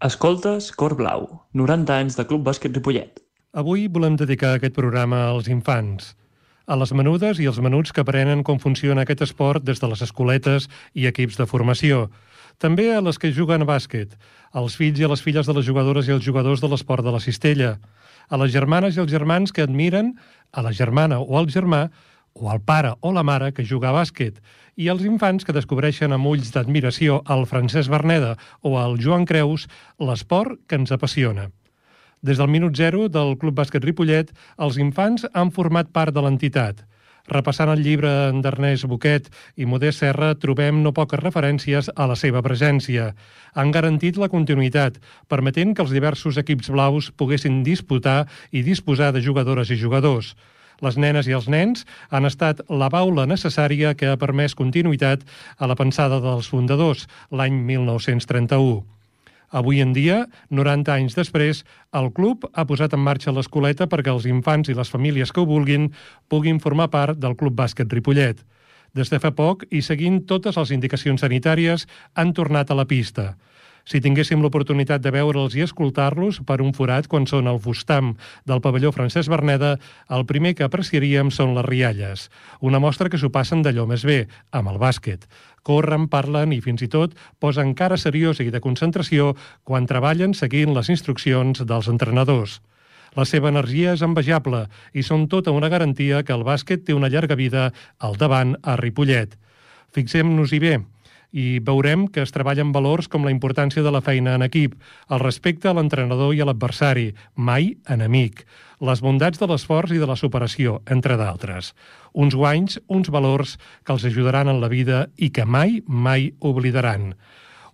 Escoltes Cor Blau, 90 anys de Club Bàsquet Ripollet. Avui volem dedicar aquest programa als infants, a les menudes i els menuts que aprenen com funciona aquest esport des de les escoletes i equips de formació. També a les que juguen a bàsquet, als fills i a les filles de les jugadores i els jugadors de l'esport de la cistella, a les germanes i els germans que admiren a la germana o al germà o al pare o la mare que juga a bàsquet, i els infants que descobreixen amb ulls d'admiració al Francesc Berneda o al Joan Creus l'esport que ens apassiona. Des del minut zero del Club Bàsquet Ripollet, els infants han format part de l'entitat. Repassant el llibre d'Ernest Boquet i Modest Serra, trobem no poques referències a la seva presència. Han garantit la continuïtat, permetent que els diversos equips blaus poguessin disputar i disposar de jugadores i jugadors. Les nenes i els nens han estat la baula necessària que ha permès continuïtat a la pensada dels fundadors l'any 1931. Avui en dia, 90 anys després, el club ha posat en marxa l'escoleta perquè els infants i les famílies que ho vulguin puguin formar part del Club Bàsquet Ripollet. Des de fa poc, i seguint totes les indicacions sanitàries, han tornat a la pista. Si tinguéssim l'oportunitat de veure'ls i escoltar-los per un forat quan són al fustam del pavelló Francesc Berneda, el primer que apreciaríem són les rialles, una mostra que s'ho passen d'allò més bé, amb el bàsquet. Corren, parlen i fins i tot posen cara seriosa i de concentració quan treballen seguint les instruccions dels entrenadors. La seva energia és envejable i són tota una garantia que el bàsquet té una llarga vida al davant a Ripollet. Fixem-nos-hi bé, i veurem que es treballen valors com la importància de la feina en equip, el respecte a l'entrenador i a l'adversari, mai enemic, les bondats de l'esforç i de la superació, entre d'altres. Uns guanys, uns valors que els ajudaran en la vida i que mai, mai oblidaran.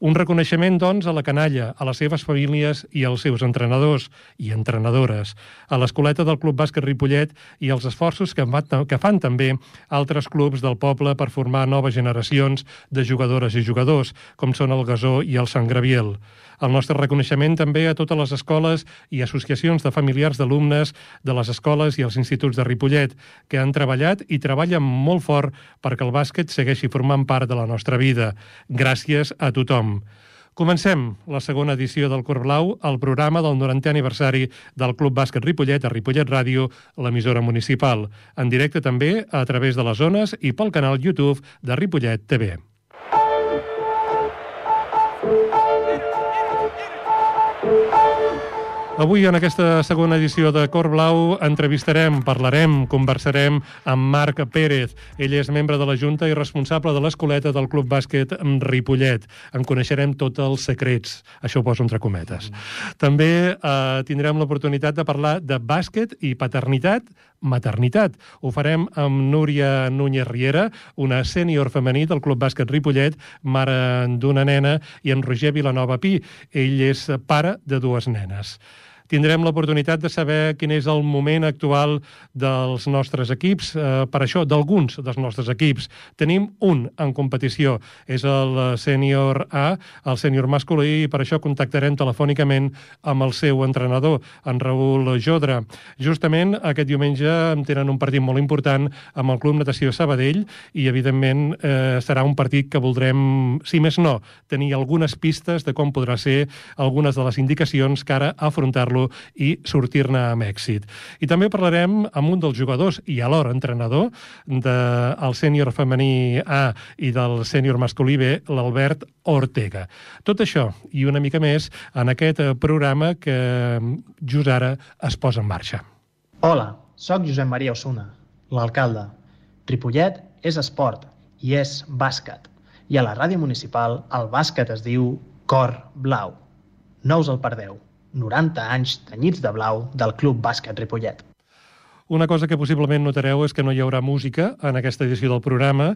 Un reconeixement, doncs, a la canalla, a les seves famílies i als seus entrenadors i entrenadores, a l'escoleta del Club Bàsquet Ripollet i als esforços que que fan també altres clubs del poble per formar noves generacions de jugadores i jugadors, com són el Gasó i el Sant Graviel. El nostre reconeixement també a totes les escoles i associacions de familiars d'alumnes de les escoles i els instituts de Ripollet, que han treballat i treballen molt fort perquè el bàsquet segueixi formant part de la nostra vida. Gràcies a tothom. Comencem la segona edició del Cor Blau, el programa del 90è aniversari del Club Bàsquet Ripollet a Ripollet Ràdio, l'emissora municipal, en directe també a través de les zones i pel canal YouTube de Ripollet TV. Avui, en aquesta segona edició de Cor Blau, entrevistarem, parlarem, conversarem amb Marc Pérez. Ell és membre de la Junta i responsable de l'escoleta del Club Bàsquet Ripollet. En coneixerem tots els secrets. Això ho poso entre cometes. Mm. També eh, tindrem l'oportunitat de parlar de bàsquet i paternitat, maternitat. Ho farem amb Núria Núñez Riera, una sènior femení del Club Bàsquet Ripollet, mare d'una nena, i en Roger Vilanova Pi. Ell és pare de dues nenes tindrem l'oportunitat de saber quin és el moment actual dels nostres equips, eh, per això, d'alguns dels nostres equips. Tenim un en competició, és el sènior A, el sènior masculí, i per això contactarem telefònicament amb el seu entrenador, en Raül Jodra. Justament aquest diumenge tenen un partit molt important amb el Club Natació Sabadell i, evidentment, eh, serà un partit que voldrem, si més no, tenir algunes pistes de com podrà ser algunes de les indicacions que ara afrontar-lo fer-lo i sortir-ne amb èxit. I també parlarem amb un dels jugadors i alhora entrenador del sènior femení A i del sènior masculí B, l'Albert Ortega. Tot això i una mica més en aquest programa que just ara es posa en marxa. Hola, sóc Josep Maria Osuna, l'alcalde. Ripollet és esport i és bàsquet. I a la ràdio municipal el bàsquet es diu Cor Blau. No us el perdeu. 90 anys tenyits de blau del Club Bàsquet Ripollet. Una cosa que possiblement notareu és que no hi haurà música en aquesta edició del programa.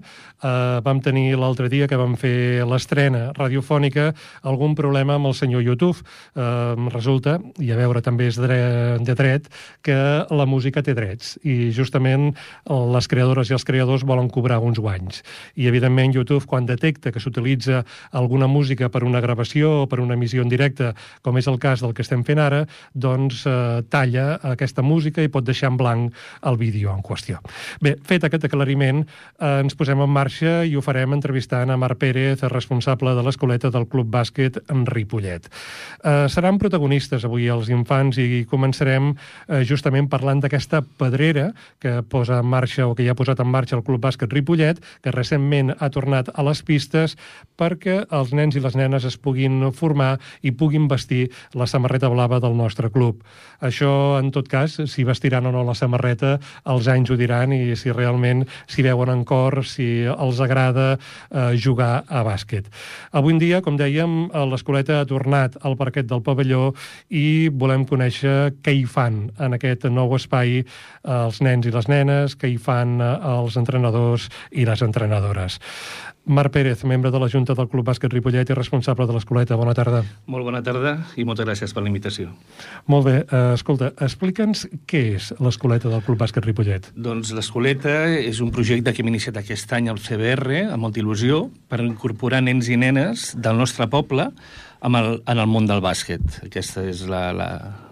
Uh, vam tenir l'altre dia que vam fer l'estrena radiofònica algun problema amb el senyor YouTube. Uh, resulta, i a veure també és de dret, que la música té drets i justament les creadores i els creadors volen cobrar uns guanys. I evidentment YouTube quan detecta que s'utilitza alguna música per una gravació o per una emissió en directe, com és el cas del que estem fent ara, doncs uh, talla aquesta música i pot deixar en blanc blanc el vídeo en qüestió. Bé, fet aquest aclariment, eh, ens posem en marxa i ho farem entrevistant a Marc Pérez, responsable de l'escoleta del Club Bàsquet en Ripollet. Eh, seran protagonistes avui els infants i començarem eh, justament parlant d'aquesta pedrera que posa en marxa o que ja ha posat en marxa el Club Bàsquet Ripollet, que recentment ha tornat a les pistes perquè els nens i les nenes es puguin formar i puguin vestir la samarreta blava del nostre club. Això, en tot cas, si vestiran o no la samarreta, els anys ho diran i si realment s'hi veuen en cor, si els agrada eh, jugar a bàsquet. Avui en dia, com dèiem, l'escoleta ha tornat al parquet del pavelló i volem conèixer què hi fan en aquest nou espai els nens i les nenes, què hi fan els entrenadors i les entrenadores. Marc Pérez, membre de la Junta del Club Bàsquet Ripollet i responsable de l'Escoleta. Bona tarda. Molt bona tarda i moltes gràcies per la invitació. Molt bé. Uh, escolta, explica'ns què és l'Escoleta del Club Bàsquet Ripollet. Doncs l'Escoleta és un projecte que hem iniciat aquest any al CBR, amb molta il·lusió, per incorporar nens i nenes del nostre poble amb el, en el món del bàsquet. Aquesta és la, la,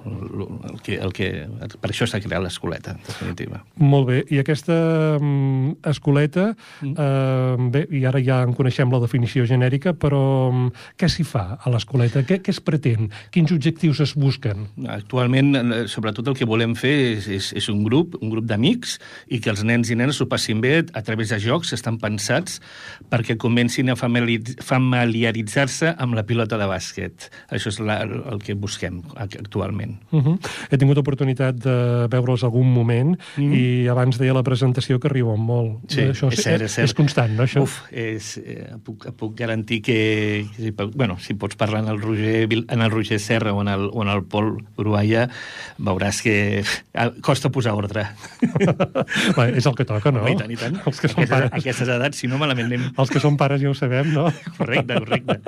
el, que, el que... Per això s'ha creat l'escoleta, en definitiva. Molt bé. I aquesta um, escoleta, mm. uh, bé, i ara ja en coneixem la definició genèrica, però um, què s'hi fa a l'escoleta? Què, què es pretén? Quins objectius es busquen? Actualment, eh, sobretot el que volem fer és, és, és un grup, un grup d'amics, i que els nens i nenes s'ho passin bé a través de jocs estan pensats perquè comencin a familiaritzar-se amb la pilota de bàsquet bàsquet. Això és la, el que busquem actualment. Uh -huh. He tingut oportunitat de veure'ls algun moment mhm. -huh. i abans deia la presentació que riuen molt. Sí, això és, cert, és, cert. és constant, no, això? Uf, és, eh, puc, puc garantir que, que bueno, si pots parlar en el Roger, en el Roger Serra o en el, o en el Pol Uruguaya, veuràs que costa posar ordre. Bé, és el que toca, no? I tant, i tant. Els que són aquestes, pares. aquestes edats, si no malament anem... Els que són pares ja ho sabem, no? Correcte, correcte.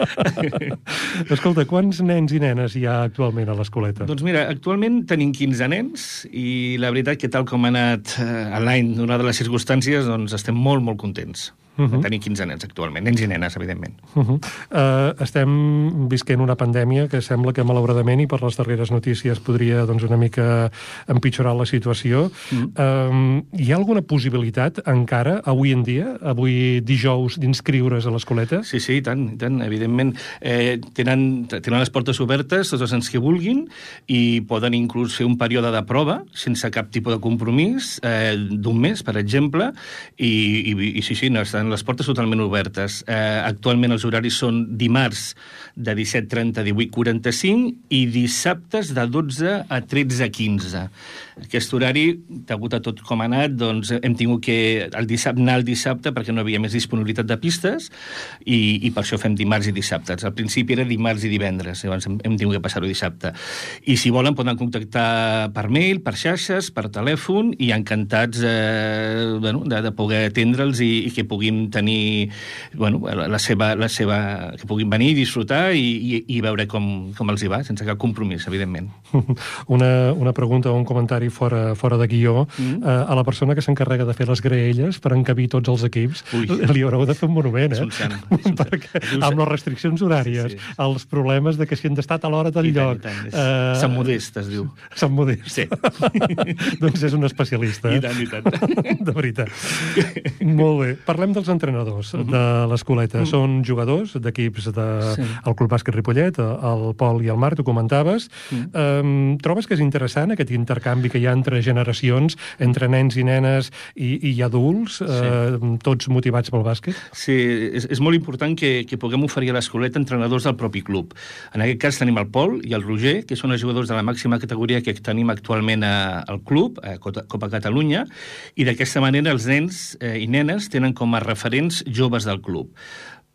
Escolta, quants nens i nenes hi ha actualment a l'escoleta? Doncs mira, actualment tenim 15 nens i la veritat que tal com ha anat eh, l'any, donada les circumstàncies, doncs estem molt, molt contents. Uh -huh. Tenim 15 nens actualment, nens i nenes, evidentment. Uh -huh. uh, estem visquent una pandèmia que sembla que, malauradament, i per les darreres notícies, podria doncs, una mica empitjorar la situació. Uh -huh. uh, hi ha alguna possibilitat encara, avui en dia, avui dijous, d'inscriure's a l'escoleta? Sí, sí, i tant, i tant, evidentment. Eh, tenen, tenen les portes obertes, tots els nens que vulguin, i poden inclús fer un període de prova, sense cap tipus de compromís, eh, d'un mes, per exemple, i, i, i sí, sí, no, estan les portes totalment obertes. Eh, actualment els horaris són dimarts de 17.30 a 18.45 i dissabtes de 12 a 13.15. Aquest horari, degut a tot com ha anat, doncs hem tingut que el dissabte, anar el dissabte perquè no havia més disponibilitat de pistes i, i per això fem dimarts i dissabtes. Al principi era dimarts i divendres, llavors hem, hem tingut que passar-ho dissabte. I si volen poden contactar per mail, per xarxes, per telèfon i encantats eh, bueno, de, de poder atendre'ls i, i que puguin tenir bueno, la seva, la seva, que puguin venir i disfrutar i, i, i veure com, com els hi va, sense cap compromís, evidentment. Una, una pregunta o un comentari fora, fora de guió, mm. eh, a la persona que s'encarrega de fer les graelles per encabir tots els equips, Ui. li haureu de fer un monument, eh? Sant. Perquè amb les restriccions horàries, sí, sí. els problemes de que si han d'estar a l'hora del I lloc... Tant, tant. Eh, Sant Modest, es diu. Sant Modest. Sí. doncs és un especialista. I tant, i tant. de veritat. Molt bé. Parlem dels entrenadors uh mhm. -huh. de l'escoleta. Uh mhm. -huh. Són jugadors d'equips de... sí. El Club Bàsquet Ripollet, el Pol i el Marc, tu comentaves. Uh -huh. um, trobes que és interessant aquest intercanvi que hi ha entre generacions, entre nens i nenes i, i adults, sí. eh, tots motivats pel bàsquet? Sí, és, és molt important que, que puguem oferir a l'escoleta entrenadors del propi club. En aquest cas tenim el Pol i el Roger, que són els jugadors de la màxima categoria que tenim actualment a, al club, a Copa Catalunya, i d'aquesta manera els nens eh, i nenes tenen com a referents joves del club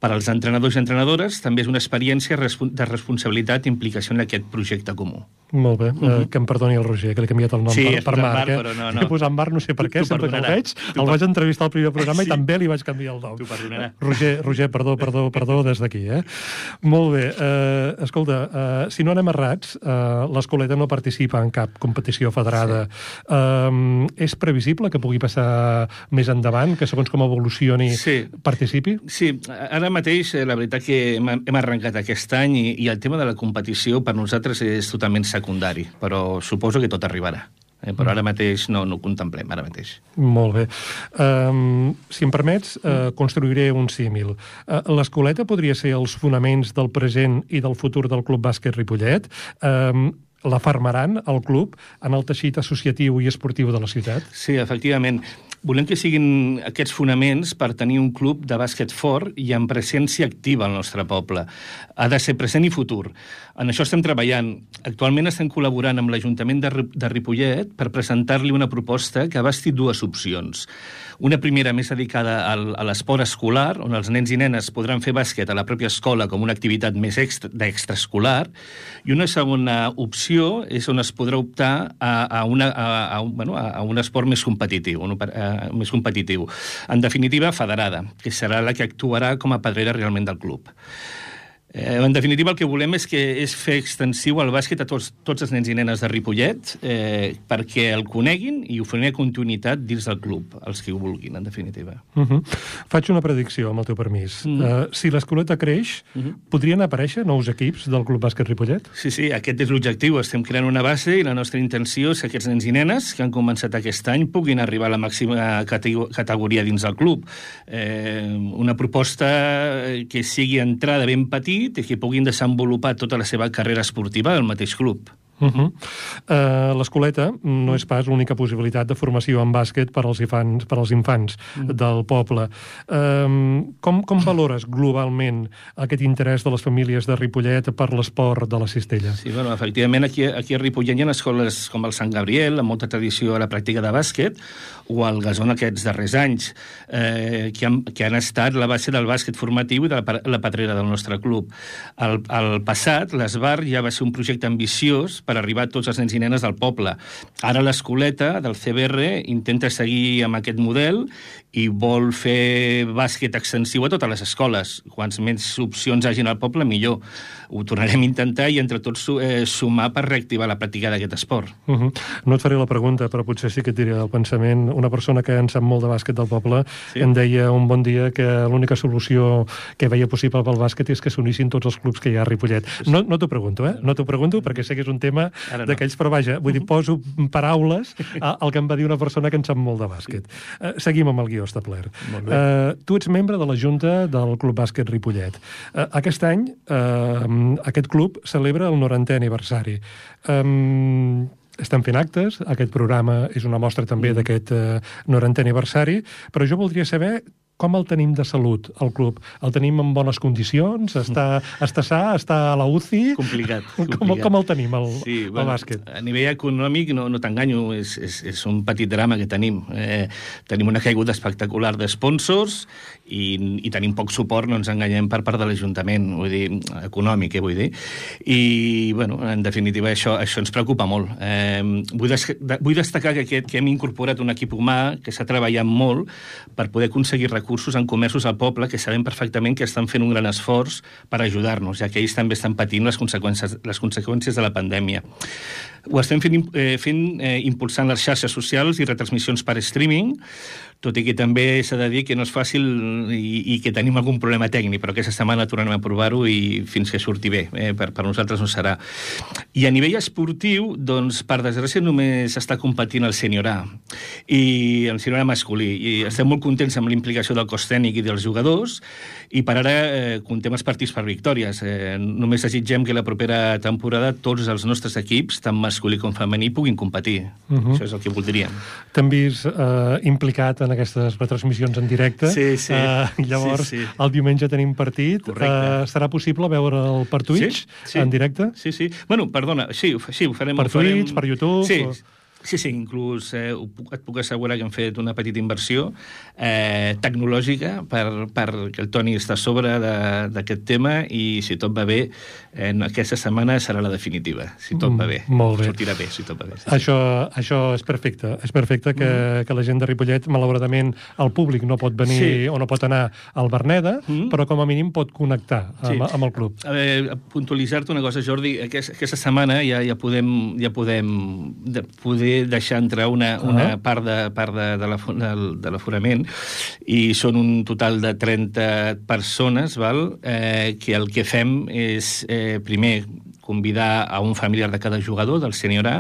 per als entrenadors i entrenadores també és una experiència de responsabilitat i implicació en aquest projecte comú. Molt bé, uh -huh. uh, que em perdoni el Roger, que l'he canviat el nom sí, per, per Marc. Marc eh? però no, no. He posat Marc no sé per què, sempre que el veig. Tu el vaig entrevistar al primer programa sí. i també li vaig canviar el nom. T'ho perdonarà. Roger, Roger, perdó, perdó, perdó des d'aquí. Eh? Molt bé, uh, escolta, uh, si no anem errats, uh, l'escoleta no participa en cap competició federada. Sí. Uh, és previsible que pugui passar més endavant, que segons com evolucioni sí. participi? Sí, ara mateix eh, la veritat que hem, hem arrencat aquest any i, i el tema de la competició per nosaltres és totalment secundari, però suposo que tot arribarà eh, però ara mateix no, no ho contemplem, ara mateix. Molt bé. Um, si em permets, uh, construiré un símil. Uh, L'escoleta podria ser els fonaments del present i del futur del Club Bàsquet Ripollet? Um, la farmaran, el club, en el teixit associatiu i esportiu de la ciutat? Sí, efectivament. Volem que siguin aquests fonaments per tenir un club de bàsquet fort i amb presència activa al nostre poble. Ha de ser present i futur. En això estem treballant. Actualment estem col·laborant amb l'Ajuntament de, de Ripollet per presentar-li una proposta que abasti dues opcions. Una primera més dedicada al, a l'esport escolar, on els nens i nenes podran fer bàsquet a la pròpia escola com una activitat més extra, d'extraescolar, i una segona opció és on es podrà optar a, a, una, a, a, bueno, a, un esport més competitiu, un, a, més competitiu. En definitiva, federada, que serà la que actuarà com a pedrera realment del club. Eh, en definitiva, el que volem és que és fer extensiu el bàsquet a tots, tots els nens i nenes de Ripollet eh, perquè el coneguin i oferir continuïtat dins del club, els que ho vulguin, en definitiva. Uh -huh. Faig una predicció, amb el teu permís. Uh -huh. uh, si l'escoleta creix, uh -huh. podrien aparèixer nous equips del Club Bàsquet Ripollet? Sí, sí, aquest és l'objectiu. Estem creant una base i la nostra intenció és que aquests nens i nenes que han començat aquest any puguin arribar a la màxima categoria dins del club. Eh, una proposta que sigui entrada ben petit i que puguin desenvolupar tota la seva carrera esportiva al mateix club. Uh -huh. uh, L'escoleta no és pas l'única possibilitat de formació en bàsquet per als infants, per als infants uh -huh. del poble. Uh, com, com valores globalment aquest interès de les famílies de Ripollet per l'esport de la cistella? Sí, bueno, efectivament, aquí, aquí a Ripollet hi ha escoles com el Sant Gabriel, amb molta tradició a la pràctica de bàsquet, o el Gasón aquests darrers anys, eh, que, han, que han estat la base del bàsquet formatiu i de la, la patrera del nostre club. Al, al passat, l'Esbar ja va ser un projecte ambiciós per arribar a tots els nens i nenes del poble. Ara l'escoleta del CBR intenta seguir amb aquest model i vol fer bàsquet extensiu a totes les escoles. Quants més opcions hagin al poble, millor. Ho tornarem a intentar i entre tots eh, sumar per reactivar la pràctica d'aquest esport. Uh -huh. No et faré la pregunta, però potser sí que et diré el pensament. Una persona que en sap molt de bàsquet del poble sí. em deia un bon dia que l'única solució que veia possible pel bàsquet és que s'unissin tots els clubs que hi ha a Ripollet. No, no t'ho pregunto, eh? No t'ho pregunto perquè sé que és un tema no. d'aquells, però vaja, vull dir, poso paraules al que em va dir una persona que en sap molt de bàsquet. Sí. Uh, seguim amb el guió establert. Uh, tu ets membre de la Junta del Club Bàsquet Ripollet. Uh, aquest any, uh, aquest club celebra el 90è aniversari. Um, estem fent actes, aquest programa és una mostra també mm. d'aquest uh, 90è aniversari, però jo voldria saber com el tenim de salut, el club? El tenim en bones condicions? Està, està sa? Està a la UCI? Complicat. complicat. Com, com el tenim, el, sí, el bueno, bàsquet? A nivell econòmic, no, no t'enganyo, és, és, és un petit drama que tenim. Eh, tenim una caiguda espectacular d'esponsors i, i tenim poc suport, no ens enganyem, per part de l'Ajuntament, vull dir, econòmic, eh, vull dir. I, bueno, en definitiva, això, això ens preocupa molt. Eh, vull, des, vull destacar que, aquest, que hem incorporat un equip humà que s'ha treballat molt per poder aconseguir recursos en comerços al poble que sabem perfectament que estan fent un gran esforç per ajudar-nos, ja que ells també estan patint les conseqüències, les conseqüències de la pandèmia. Ho estem fent, eh, fent eh, impulsant les xarxes socials i retransmissions per streaming, tot i que també s'ha de dir que no és fàcil i, i que tenim algun problema tècnic, però aquesta setmana tornarem a provar-ho i fins que surti bé, eh, per, per nosaltres no serà. I a nivell esportiu, doncs, per desgràcia, només està competint el sènior A, i el sènior A masculí, i estem molt contents amb l'implicació del cos tècnic i dels jugadors, i per ara eh, comptem els partits per victòries. Eh, només desitgem que la propera temporada tots els nostres equips, tant masculí com femení, puguin competir. Uh mhm. -huh. Això és el que voldríem. T'han vist eh, implicat en aquestes retransmissions en directe. Sí, sí. Uh, llavors, sí, sí. el diumenge tenim partit. Uh, serà possible veure'l per Twitch, sí, sí. en directe? Sí, sí. Bueno, perdona, sí, sí ho farem. Per ho farem... Twitch, per YouTube? Sí, o... Sí, sí, inclús eh, et puc assegurar que hem fet una petita inversió eh, tecnològica per, per que el Toni està a sobre d'aquest tema i si tot va bé, en aquesta setmana serà la definitiva, si tot va bé. Mm, molt bé. Sortirà bé, si tot va bé. Sí, això, sí. això és perfecte. És perfecte que, mm. que la gent de Ripollet, malauradament, el públic no pot venir sí. o no pot anar al Berneda, mm. però com a mínim pot connectar amb, sí. amb el club. A veure, puntualitzar-te una cosa, Jordi, aquesta, aquesta setmana ja, ja podem, ja podem de, poder deixar entrar una, una uh -huh. part de, part de, de l'aforament i són un total de 30 persones val? Eh, que el que fem és, eh, primer, convidar a un familiar de cada jugador, del sènior A,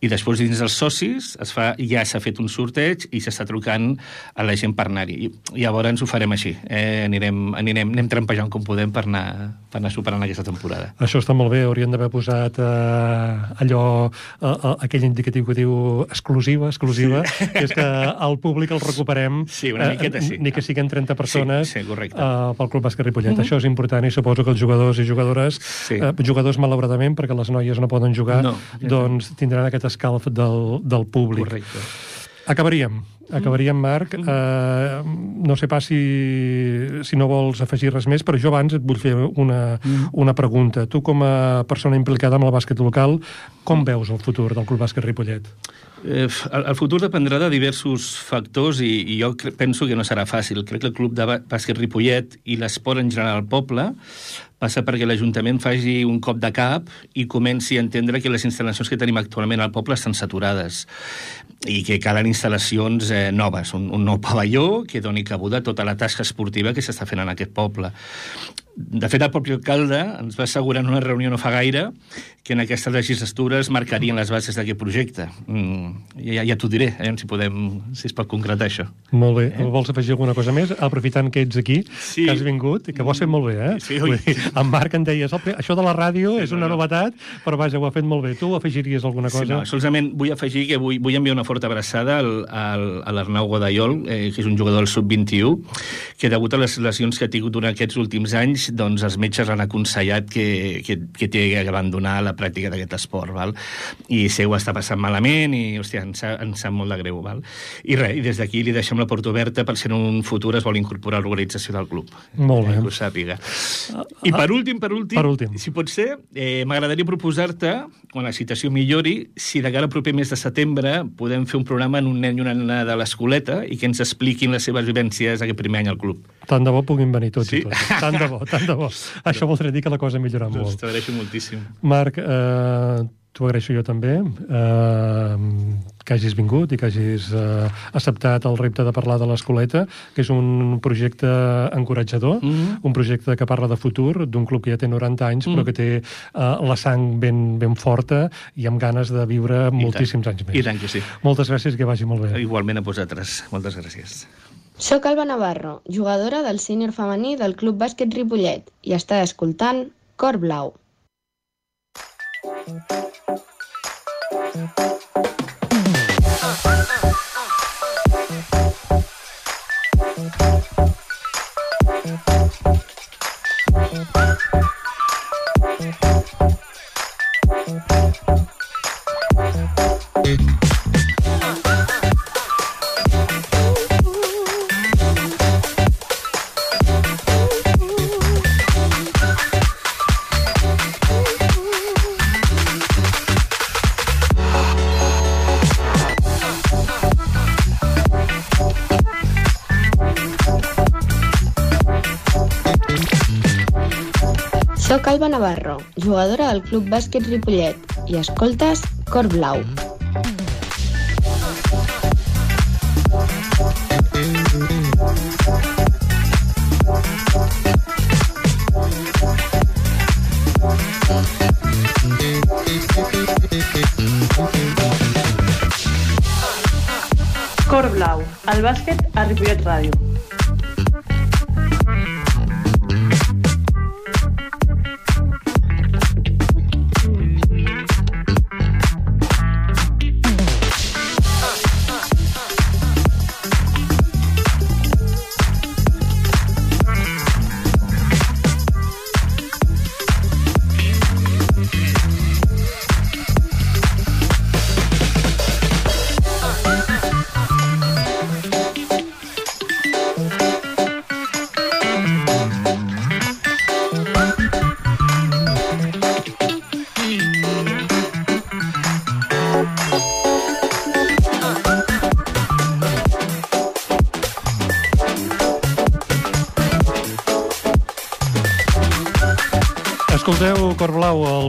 i després dins dels socis es fa, ja s'ha fet un sorteig i s'està trucant a la gent per anar-hi. I, llavors ho farem així. Eh, anirem, anirem, anem trampejant com podem per anar, per anar superant aquesta temporada. Això està molt bé, haurien d'haver posat eh, allò, eh, eh, aquell indicatiu que diu exclusiva, exclusiva, sí. que és que al públic el recuperem, Sí, una miqueta sí. ni que siguin 30 persones Sí, sí, correcte. eh, pel Club Bàsquet Ripollet. Mm -hmm. Això és important i suposo que els jugadors i jugadores, Sí. eh, jugadors malauradament, perquè les noies no poden jugar, No. doncs tindran aquest escalf del, del públic. Correcte. Acabaríem. Acabaríem, Marc. Eh, no sé pas si, si no vols afegir res més, però jo abans et vull fer una, una pregunta. Tu, com a persona implicada amb el bàsquet local, com veus el futur del Club Bàsquet Ripollet? Eh, el, el futur dependrà de diversos factors i, i jo penso que no serà fàcil. Crec que el Club de Bà- Bàsquet Ripollet i l'esport en general al poble passa perquè l'Ajuntament faci un cop de cap i comenci a entendre que les instal·lacions que tenim actualment al poble estan saturades i que calen instal·lacions eh, noves, un, un nou pavelló que doni cabuda a tota la tasca esportiva que s'està fent en aquest poble. De fet, el propi alcalde ens va assegurar en una reunió no fa gaire que en aquesta legislatura es marcarien les bases d'aquest projecte. Mm, ja, ja t'ho diré, eh, si, podem, si es pot concretar això. Molt bé. Eh? Vols afegir alguna cosa més? Aprofitant que ets aquí, Sí. que has vingut, i que ho has fet molt bé, eh? Sí, oi. dir, en Marc em deies, "El pri- això de la ràdio és una no, no. novetat, però vaja, ho ha fet molt bé. Tu afegiries alguna cosa? Sí, no, solament vull afegir que vull, vull enviar una forta abraçada al, al, a l'Arnau Godallol, eh, que és un jugador del sub-21, que degut a les lesions que ha tingut durant aquests últims anys, doncs els metges han aconsellat que, que, que té que abandonar la pràctica d'aquest esport, val? i sé ho està passant malament i, hòstia, ens, sap- ens sap molt de greu. Val? I res, i des d'aquí li deixem la porta oberta per si en un futur es vol incorporar a l'organització del club. Molt bé. Eh, que ho sàpiga. I per últim, per últim, Per últim. si pot ser, eh, m'agradaria proposar-te, quan la situació millori, si de cara al proper mes de setembre podem fer un programa en un nen i una nena de l'escoleta i que ens expliquin les seves vivències aquest primer any al club. Tant de bo puguin venir tots Sí? i totes. Tant de bo, tant de bo. Això voldrà dir que la cosa ha millorat Doncs molt. t'agraeixo moltíssim. Marc, eh, t'ho agraeixo jo també, eh, que hagis vingut i que hagis eh, acceptat el repte de parlar de l'Escoleta, que és un projecte encoratjador, Mhm. un projecte que parla de futur, d'un club que ja té 90 anys, però que té eh, la sang ben, ben forta i amb ganes de viure moltíssims anys més. I tant que sí. Moltes gràcies i que vagi molt bé. Igualment a vosaltres. Moltes gràcies. Soc Alba Navarro, jugadora del sènior femení del Club Bàsquet Ripollet i està escoltant Cor Blau. Soc del Club Bàsquet Ripollet i escoltes Cor Blau. Cor Blau, el bàsquet a Ripollet Ràdio.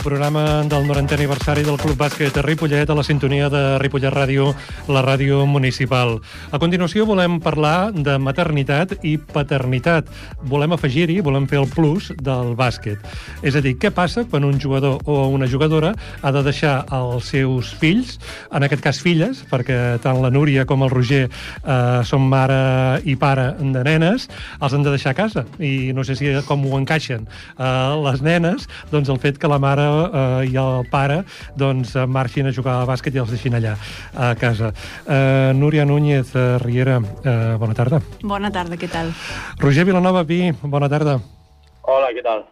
Programa del 90è aniversari del Club Bàsquet Ripollet a la sintonia de Ripollet Ràdio, la ràdio municipal. A continuació volem parlar de maternitat i paternitat. Volem afegir-hi, volem fer el plus del bàsquet. És a dir, què passa quan un jugador o una jugadora ha de deixar els seus fills, en aquest cas filles, perquè tant la Núria com el Roger eh, són mare i pare de nenes, els han de deixar a casa. I no sé si com ho encaixen eh, les nenes, doncs el fet que la mare eh, i el pare doncs eh, marxin a jugar a bàsquet i els deixin allà a casa. Eh, Núria Núñez eh, Riera, eh, bona tarda. Bona tarda, què tal? Roger Vilanova Pi, bona tarda. Hola, què tal?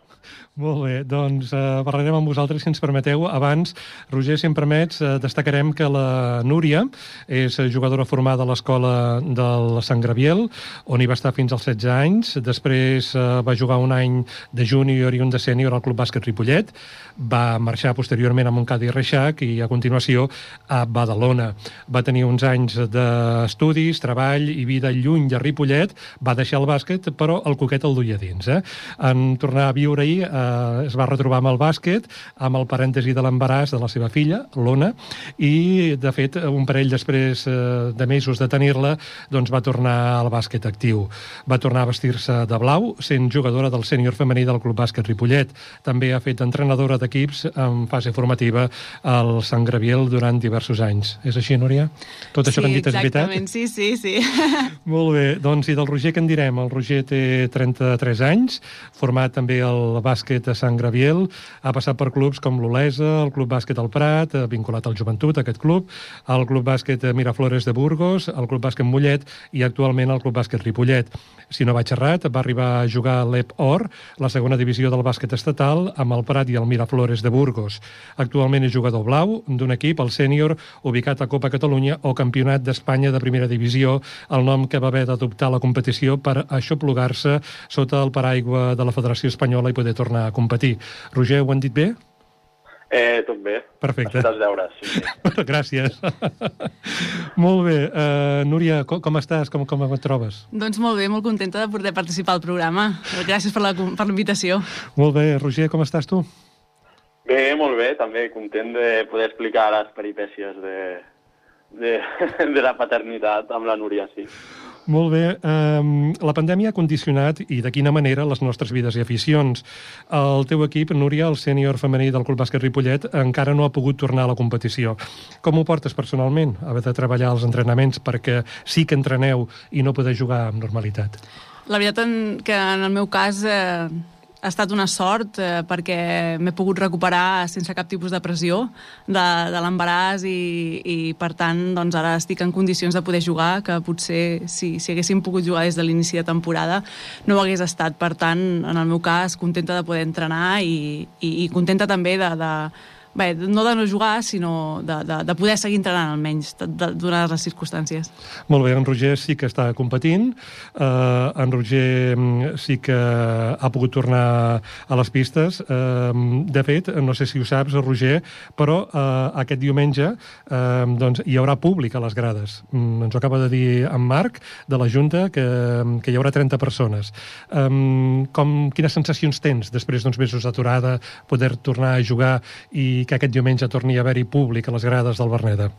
Molt bé, doncs eh, parlarem amb vosaltres, si ens permeteu. Abans, Roger, si em permets, eh, destacarem que la Núria és jugadora formada a l'escola del Sant Graviel, on hi va estar fins als 16 anys. Després eh, va jugar un any de júnior i un de sènior al Club Bàsquet Ripollet. Va marxar posteriorment a Montcada i Reixac i a continuació a Badalona. Va tenir uns anys d'estudis, treball i vida lluny de Ripollet. Va deixar el bàsquet, però el coquet el duia dins. Eh? En tornar a viure ahir eh, es va retrobar amb el bàsquet, amb el parèntesi de l'embaràs de la seva filla, l'Ona, i, de fet, un parell després eh, de mesos de tenir-la, doncs va tornar al bàsquet actiu. Va tornar a vestir-se de blau, sent jugadora del sènior femení del Club Bàsquet Ripollet. També ha fet entrenadora d'equips en fase formativa al Sant Graviel durant diversos anys. És així, Núria? Tot això sí, que han dit és veritat? exactament, sí, sí, sí. Molt bé, doncs i del Roger què en direm? El Roger té 33 anys, format també al bàsquet a Sant Graviel, ha passat per clubs com l'Olesa, el Club Bàsquet al Prat, eh, vinculat al Joventut, aquest club, el Club Bàsquet Miraflores de Burgos, el Club Bàsquet Mollet i actualment el Club Bàsquet Ripollet. Si no vaig errat, va arribar a jugar a l'EP Or, la segona divisió del bàsquet estatal, amb el Prat i el Miraflores de Burgos. Actualment és jugador blau d'un equip, el sènior, ubicat a Copa Catalunya o Campionat d'Espanya de primera divisió, el nom que va haver d'adoptar la competició per aixoplugar-se sota el paraigua de la Federació Espanyola i poder tornar a competir. Roger, ho han dit bé? Eh, tot bé. Perfecte. Has fet els deures, sí, sí. Gràcies. molt bé. Uh, Núria, com, com estàs? Com, com et trobes? doncs molt bé, molt contenta de poder participar al programa. Gràcies per la, per la invitació. Molt bé. Roger, com estàs tu? Bé, molt bé, també content de poder explicar les peripècies de, de, de la paternitat amb la Núria, sí. Molt bé. Um, la pandèmia ha condicionat, i de quina manera, les nostres vides i aficions. El teu equip, Núria, el sènior femení del Club Bàsquet Ripollet, encara no ha pogut tornar a la competició. Com ho portes personalment, haver de treballar als entrenaments perquè sí que entreneu i no poder jugar amb normalitat? La veritat que en el meu cas eh, ha estat una sort eh, perquè m'he pogut recuperar sense cap tipus de pressió de, de l'embaràs i, i per tant doncs ara estic en condicions de poder jugar que potser si, si haguéssim pogut jugar des de l'inici de temporada no ho hagués estat. Per tant, en el meu cas, contenta de poder entrenar i, i, i contenta també de, de, bé, no de no jugar, sinó de, de, de poder seguir entrenant almenys, de, de, donades les circumstàncies. Molt bé, en Roger sí que està competint, uh, en Roger mm, sí que ha pogut tornar a les pistes. Uh, de fet, no sé si ho saps, Roger, però uh, aquest diumenge uh, doncs, hi haurà públic a les grades. Mm, ens ho acaba de dir en Marc, de la Junta, que, que hi haurà 30 persones. Um, com, quines sensacions tens després d'uns mesos d'aturada, poder tornar a jugar i que aquest diumenge torni a haver-hi públic a les grades del Berneda?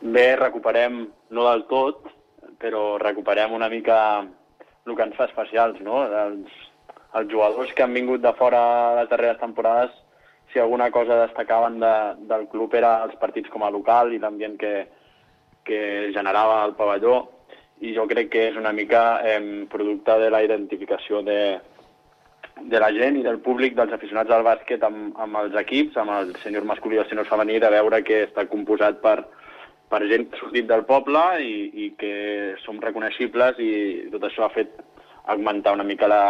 Bé, recuperem, no del tot, però recuperem una mica el que ens fa especials, no? Els, els jugadors que han vingut de fora les darreres temporades, si alguna cosa destacaven de, del club era els partits com a local i l'ambient que, que generava el pavelló, i jo crec que és una mica eh, producte de la identificació de, de la gent i del públic, dels aficionats al bàsquet amb, amb els equips, amb el senyor masculí i el senyor femení, de veure que està composat per, per gent que ha sortit del poble i, i que som reconeixibles i tot això ha fet augmentar una mica la,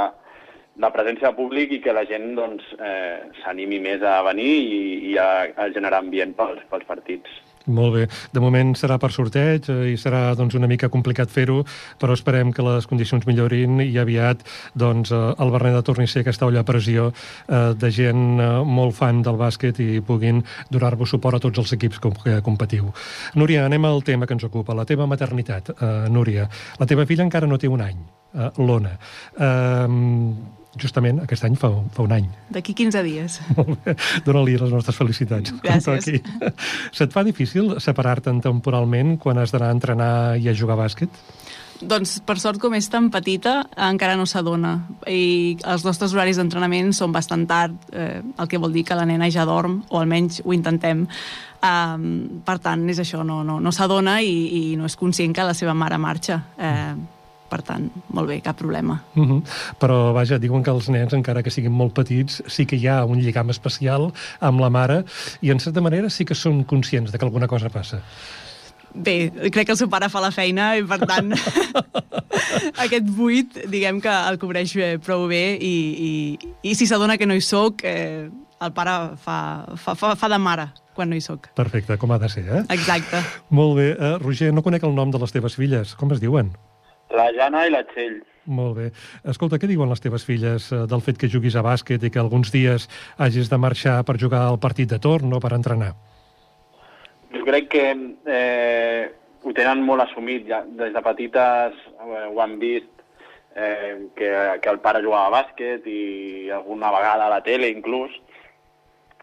la presència de públic i que la gent doncs, eh, s'animi més a venir i, i a, a generar ambient pels, pels partits. Molt bé. De moment serà per sorteig eh, i serà doncs, una mica complicat fer-ho, però esperem que les condicions millorin i aviat doncs, eh, el Berneda torni a ser aquesta olla a pressió eh, de gent eh, molt fan del bàsquet i puguin donar-vos suport a tots els equips com, que competiu. Núria, anem al tema que ens ocupa, la teva maternitat. Eh, Núria, la teva filla encara no té un any, eh, l'Ona. Eh, Justament aquest any fa, fa un any. D'aquí 15 dies. Molt bé. Dóna-li les nostres felicitats. Gràcies. Aquí. Se't fa difícil separar-te'n temporalment quan has d'anar a entrenar i a jugar a bàsquet? Doncs, per sort, com és tan petita, encara no s'adona. I els nostres horaris d'entrenament són bastant tard, eh, el que vol dir que la nena ja dorm, o almenys ho intentem. Um, per tant, és això, no, no, no s'adona i, i no és conscient que la seva mare marxa. Eh, per tant, molt bé, cap problema. Uh -huh. Però, vaja, diuen que els nens, encara que siguin molt petits, sí que hi ha un lligam especial amb la mare i, en certa manera, sí que són conscients de que alguna cosa passa. Bé, crec que el seu pare fa la feina i, per tant, aquest buit, diguem que el cobreix eh, prou bé i, i, i si s'adona que no hi sóc, eh, el pare fa, fa, fa, fa de mare quan no hi sóc. Perfecte, com ha de ser, eh? Exacte. Molt bé. Uh, Roger, no conec el nom de les teves filles. Com es diuen? La Jana i la Txell. Molt bé. Escolta, què diuen les teves filles eh, del fet que juguis a bàsquet i que alguns dies hagis de marxar per jugar al partit de torn o per entrenar? Jo crec que eh, ho tenen molt assumit. Ja. Des de petites eh, ho han vist eh, que, que el pare jugava a bàsquet i alguna vegada a la tele inclús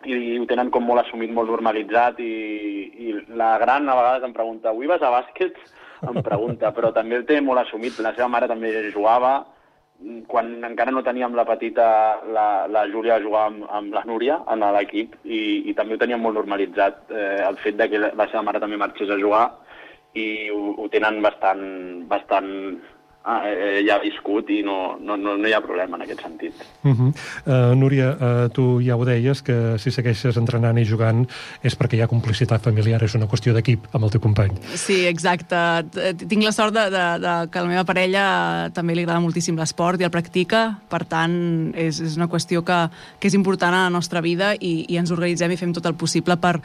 i ho tenen com molt assumit, molt normalitzat i, i la gran a vegades em pregunta avui vas a bàsquet? Em pregunta, però també el té molt assumit. La seva mare també jugava, quan encara no teníem la petita, la, la Júlia jugava amb, amb la Núria en l'equip i, i també ho teníem molt normalitzat, eh, el fet de que la seva mare també marxés a jugar i ho, ho tenen bastant, bastant eh, ja viscut i no, no, no, no hi ha problema en aquest sentit. Uh -huh. uh, Núria, uh, tu ja ho deies, que si segueixes entrenant i jugant és perquè hi ha complicitat familiar, és una qüestió d'equip amb el teu company. Sí, exacte. Tinc la sort de, de, de que la meva parella també li agrada moltíssim l'esport i el practica, per tant, és, és una qüestió que, que és important a la nostra vida i, i ens organitzem i fem tot el possible per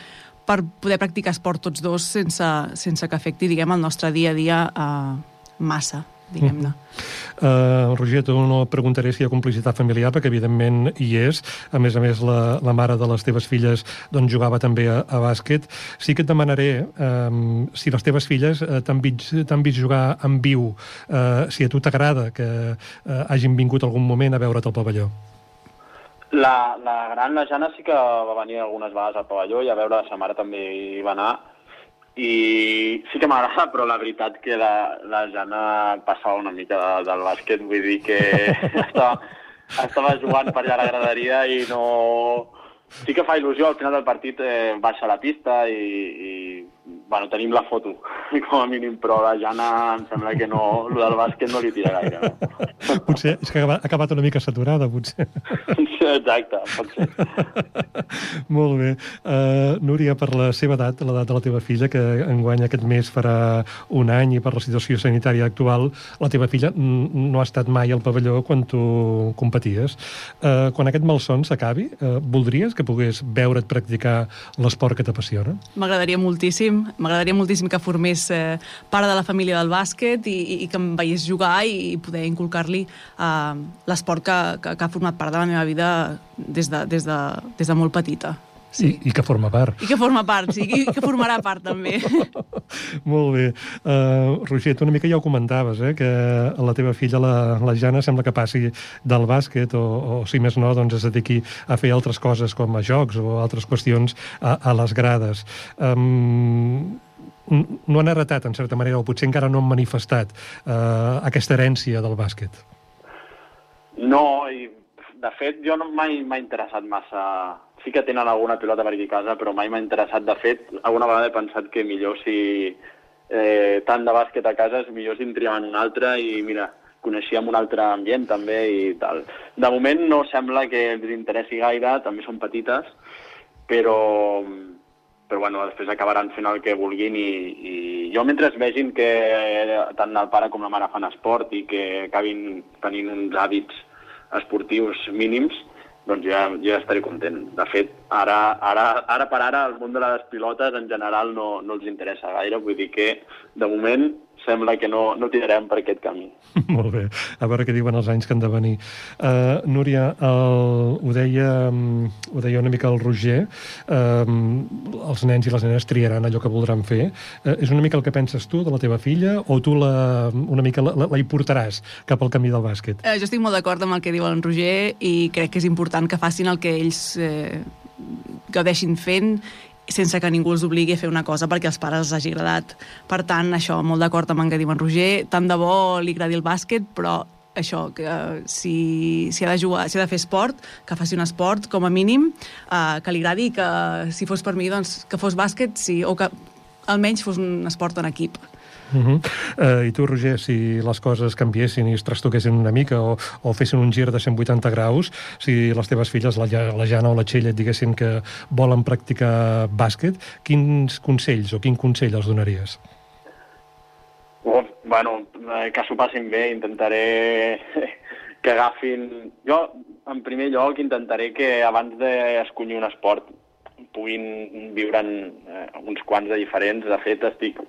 per poder practicar esport tots dos sense, sense que afecti, diguem, el nostre dia a dia uh, massa diguem-ne. Uh, Roger, tu no preguntaré si hi ha complicitat familiar, perquè evidentment hi és. A més a més, la, la mare de les teves filles doncs, jugava també a, a bàsquet. Sí que et demanaré um, si les teves filles uh, t'han vist, vist jugar en viu, uh, si a tu t'agrada que uh, hagin vingut algun moment a veure't al pavelló. La, la gran, la Jana, sí que va venir algunes vegades al pavelló i a veure, sa mare també hi va anar i sí que m'agrada, però la veritat que la, la Jana passava una mica de, del bàsquet, vull dir que estava, estava jugant per allà a la graderia i no... Sí que fa il·lusió, al final del partit eh, baixa a la pista i, i bueno, tenim la foto, com a mínim, però la Jana em sembla que no, el del bàsquet no li tira gaire. No? Potser és que ha acabat una mica saturada, potser. Sí, exacte, pot ser. Molt bé. Uh, Núria, per la seva edat, l'edat de la teva filla, que enguany aquest mes farà un any i per la situació sanitària actual, la teva filla no ha estat mai al pavelló quan tu competies. Uh, quan aquest malson s'acabi, uh, voldries que pogués veure't practicar l'esport que t'apassiona? M'agradaria moltíssim m'agradaria moltíssim que formés eh, part de la família del bàsquet i, i, i que em veiés jugar i, i poder inculcar-li eh, l'esport que, que, que ha format part de la meva vida des de, des de, des de molt petita. Sí. I, I que forma part. I que forma part, sí, i que formarà part també. Molt bé. Uh, Roger, tu una mica ja ho comentaves, eh, que la teva filla, la, la Jana, sembla que passi del bàsquet o, o si més no, doncs es dediqui a fer altres coses com a jocs o altres qüestions a, a les grades. Um, no han heretat, en certa manera, o potser encara no han manifestat uh, aquesta herència del bàsquet. No, i de fet jo no mai m'ha interessat massa sí que tenen alguna pilota per aquí a casa, però mai m'ha interessat. De fet, alguna vegada he pensat que millor si eh, tant de bàsquet a casa, és millor si en triaven un altre i mira, coneixíem un altre ambient també i tal. De moment no sembla que els interessi gaire, també són petites, però, però bueno, després acabaran fent el que vulguin i, i jo mentre vegin que tant el pare com la mare fan esport i que acabin tenint uns hàbits esportius mínims, doncs ja- ja estaré content. De fet, ara, ara, ara per ara el món de les pilotes en general no, no els interessa gaire, vull dir que de moment sembla que no, no tirarem per aquest camí. Molt bé, a veure què diuen els anys que han de venir. Uh, Núria, el, ho, deia, mm, ho deia una mica el Roger, uh, els nens i les nenes triaran allò que voldran fer. Uh, és una mica el que penses tu de la teva filla o tu la, una mica la, la, la hi portaràs cap al camí del bàsquet? Eh, jo estic molt d'acord amb el que diu en Roger i crec que és important que facin el que ells eh, gaudeixin fent sense que ningú els obligui a fer una cosa perquè als pares els hagi agradat. Per tant, això, molt d'acord amb el que diu en Roger, tant de bo li agradi el bàsquet, però això, que eh, si, si ha de jugar, si ha de fer esport, que faci un esport, com a mínim, eh, que li agradi que, si fos per mi, doncs, que fos bàsquet, sí, o que almenys fos un esport en equip. Uh -huh. uh, I tu, Roger, si les coses canviessin i es trastoquessin una mica o, o fessin un gir de 180 graus, si les teves filles, la, la Jana o la Txell, et diguessin que volen practicar bàsquet, quins consells o quin consell els donaries? Bueno, eh, que s'ho passin bé, intentaré que agafin... Jo, en primer lloc, intentaré que abans d'escollir un esport puguin viure'n eh, uns quants de diferents. De fet, estic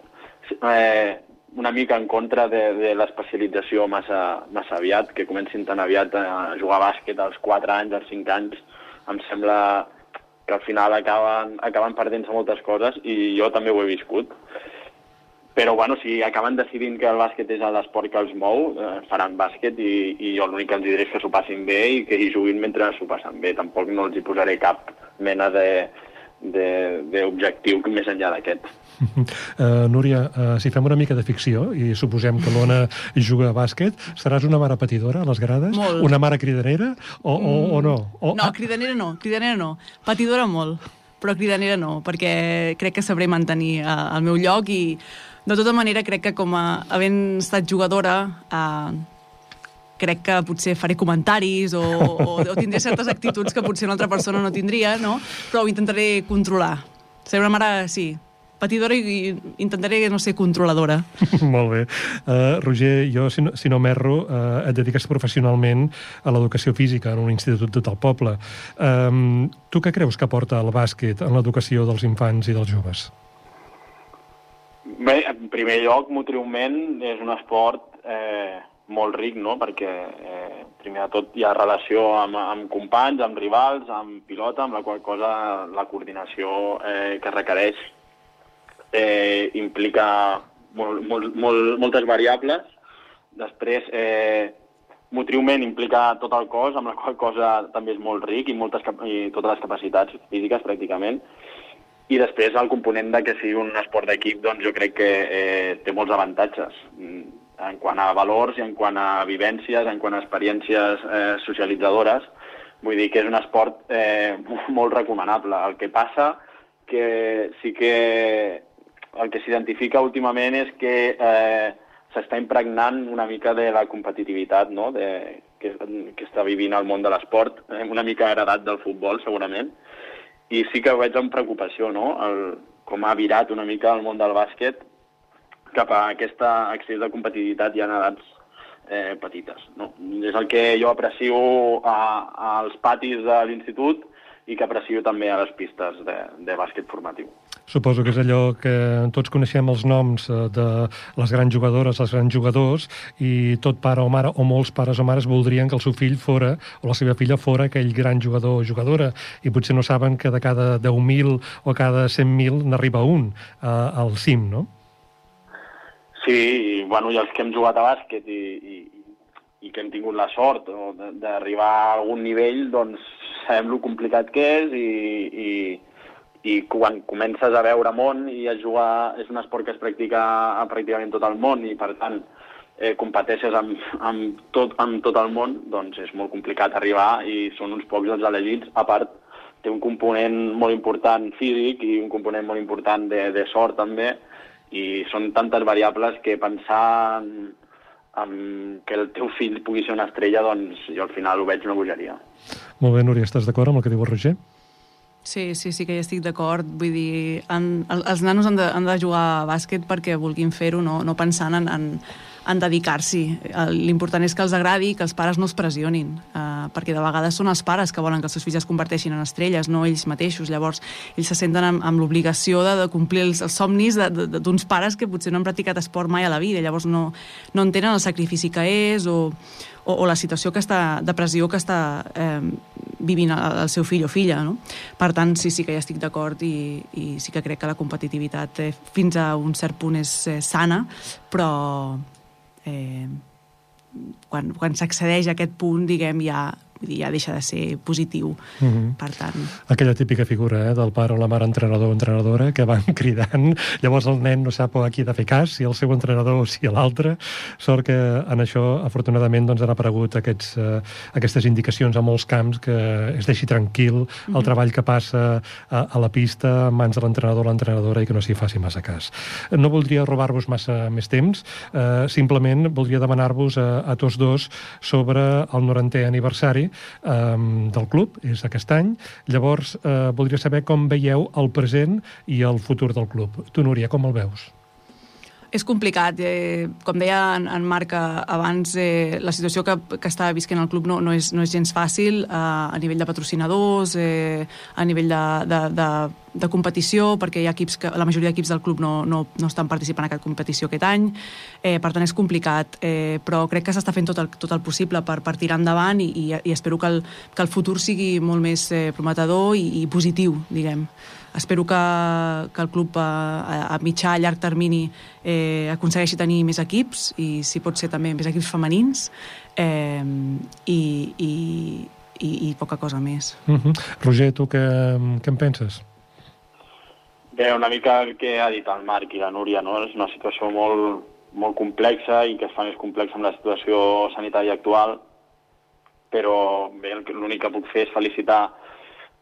eh, una mica en contra de, de l'especialització massa, massa aviat, que comencin tan aviat a jugar a bàsquet als 4 anys, als 5 anys. Em sembla que al final acaben, acaben perdent-se moltes coses i jo també ho he viscut però bueno, si acaben decidint que el bàsquet és l'esport que els mou, eh, faran bàsquet i, i jo l'únic que els diré és que s'ho passin bé i que hi juguin mentre s'ho passen bé. Tampoc no els hi posaré cap mena de d'objectiu més enllà d'aquest. Uh, Núria, uh, si fem una mica de ficció i suposem que l'Ona juga a bàsquet, seràs una mare patidora a les grades? Molt. Una mare cridanera? O, o, o no? O, No, cridanera no, cridanera no. Patidora molt, però cridanera no, perquè crec que sabré mantenir eh, el meu lloc i de tota manera crec que com a havent estat jugadora eh, crec que potser faré comentaris o, o, o tindré certes actituds que potser una altra persona no tindria, no? però ho intentaré controlar. Seré una mare, sí, patidora i, i intentaré no ser controladora. Molt bé. Uh, Roger, jo, si no, si no m'erro, uh, et dediques professionalment a l'educació física en un institut de tot el poble. Um, tu què creus que aporta el bàsquet en l'educació dels infants i dels joves? Bé, en primer lloc, motriument és un esport eh, molt ric, no?, perquè eh, primer de tot hi ha relació amb, amb companys, amb rivals, amb pilota, amb la qual cosa la coordinació eh, que requereix eh, implica molt, molt, molt, moltes variables. Després, eh, motriument implica tot el cos, amb la qual cosa també és molt ric i, moltes, i totes les capacitats físiques pràcticament. I després el component de que sigui un esport d'equip, doncs jo crec que eh, té molts avantatges mm, en quant a valors i en quant a vivències, en quant a experiències eh, socialitzadores. Vull dir que és un esport eh, molt recomanable. El que passa que sí que el que s'identifica últimament és que eh, s'està impregnant una mica de la competitivitat no? de, que, que està vivint el món de l'esport, eh, una mica heredat del futbol, segurament, i sí que ho veig amb preocupació, no? El, com ha virat una mica el món del bàsquet cap a aquesta accés de competitivitat ja en edats eh, petites. No? És el que jo aprecio a, als patis de l'institut i que aprecio també a les pistes de, de bàsquet formatiu. Suposo que és allò que tots coneixem els noms eh, de les grans jugadores, els grans jugadors, i tot pare o mare, o molts pares o mares voldrien que el seu fill fora, o la seva filla fora aquell gran jugador o jugadora, i potser no saben que de cada 10.000 o cada 100.000 n'arriba un eh, al cim, no? Sí, i, bueno, i els que hem jugat a bàsquet i, i, i que hem tingut la sort no, d'arribar a algun nivell, doncs sabem lo complicat que és i, i, i quan comences a veure món i a jugar, és un esport que es practica a pràcticament tot el món i per tant eh, competeixes amb, amb, tot, amb tot el món, doncs és molt complicat arribar i són uns pocs els elegits. A part, té un component molt important físic i un component molt important de, de sort també, i són tantes variables que pensar en, en que el teu fill pugui ser una estrella, doncs jo al final ho veig una bogeria. Molt bé, Núria, estàs d'acord amb el que diu el Roger? Sí, sí, sí que hi estic d'acord. Vull dir, en, el- els nanos han de, han de jugar a bàsquet perquè vulguin fer-ho, no, no pensant en, en, en dedicar-s'hi. Eh, L'important és que els agradi i que els pares no els pressionin, eh, perquè de vegades són els pares que volen que els seus fills es converteixin en estrelles, no ells mateixos. Llavors, ells se senten amb, amb l'obligació de, de complir els, els somnis d'uns pares que potser no han practicat esport mai a la vida, llavors no, no entenen el sacrifici que és o, o, o la situació que està, de pressió que està eh, vivint el, el seu fill o filla. No? Per tant, sí, sí que ja estic d'acord i, i sí que crec que la competitivitat eh, fins a un cert punt és eh, sana, però eh, quan, quan s'accedeix a aquest punt, diguem, ja, vull dir, ja deixa de ser positiu. Mhm. Per tant, Aquella típica figura eh, del pare o la mare entrenador o entrenadora que van cridant, llavors el nen no sap a qui de fer cas, si el seu entrenador o si l'altre. Sort que en això, afortunadament, doncs, han aparegut aquests, eh, aquestes indicacions a molts camps que es deixi tranquil el treball que passa a, a la pista en mans de l'entrenador o l'entrenadora i que no s'hi faci massa cas. No voldria robar-vos massa més temps, eh, simplement voldria demanar-vos a, a tots dos sobre el 90è aniversari eh, del club, és aquest any. Llavors, eh, voldria saber com veieu el present i el futur del club. Tu, Núria, com el veus? És complicat. Eh, com deia en, en Marc eh, abans, eh, la situació que, que està visquent el club no, no, és, no és gens fàcil eh, a nivell de patrocinadors, eh, a nivell de, de, de, de competició, perquè hi ha equips que, la majoria d'equips del club no, no, no estan participant en aquesta competició aquest any. Eh, per tant, és complicat, eh, però crec que s'està fent tot el, tot el possible per, tirar endavant i, i, i espero que el, que el futur sigui molt més eh, prometedor i, i positiu, diguem espero que, que el club a, a mitjà, a llarg termini eh, aconsegueixi tenir més equips i si pot ser també més equips femenins eh, i, i, i, i poca cosa més. Uh -huh. Roger, tu què, què en penses? Bé, una mica el que ha dit el Marc i la Núria, no? És una situació molt, molt complexa i que es fa més complexa amb la situació sanitària actual, però bé, l'únic que puc fer és felicitar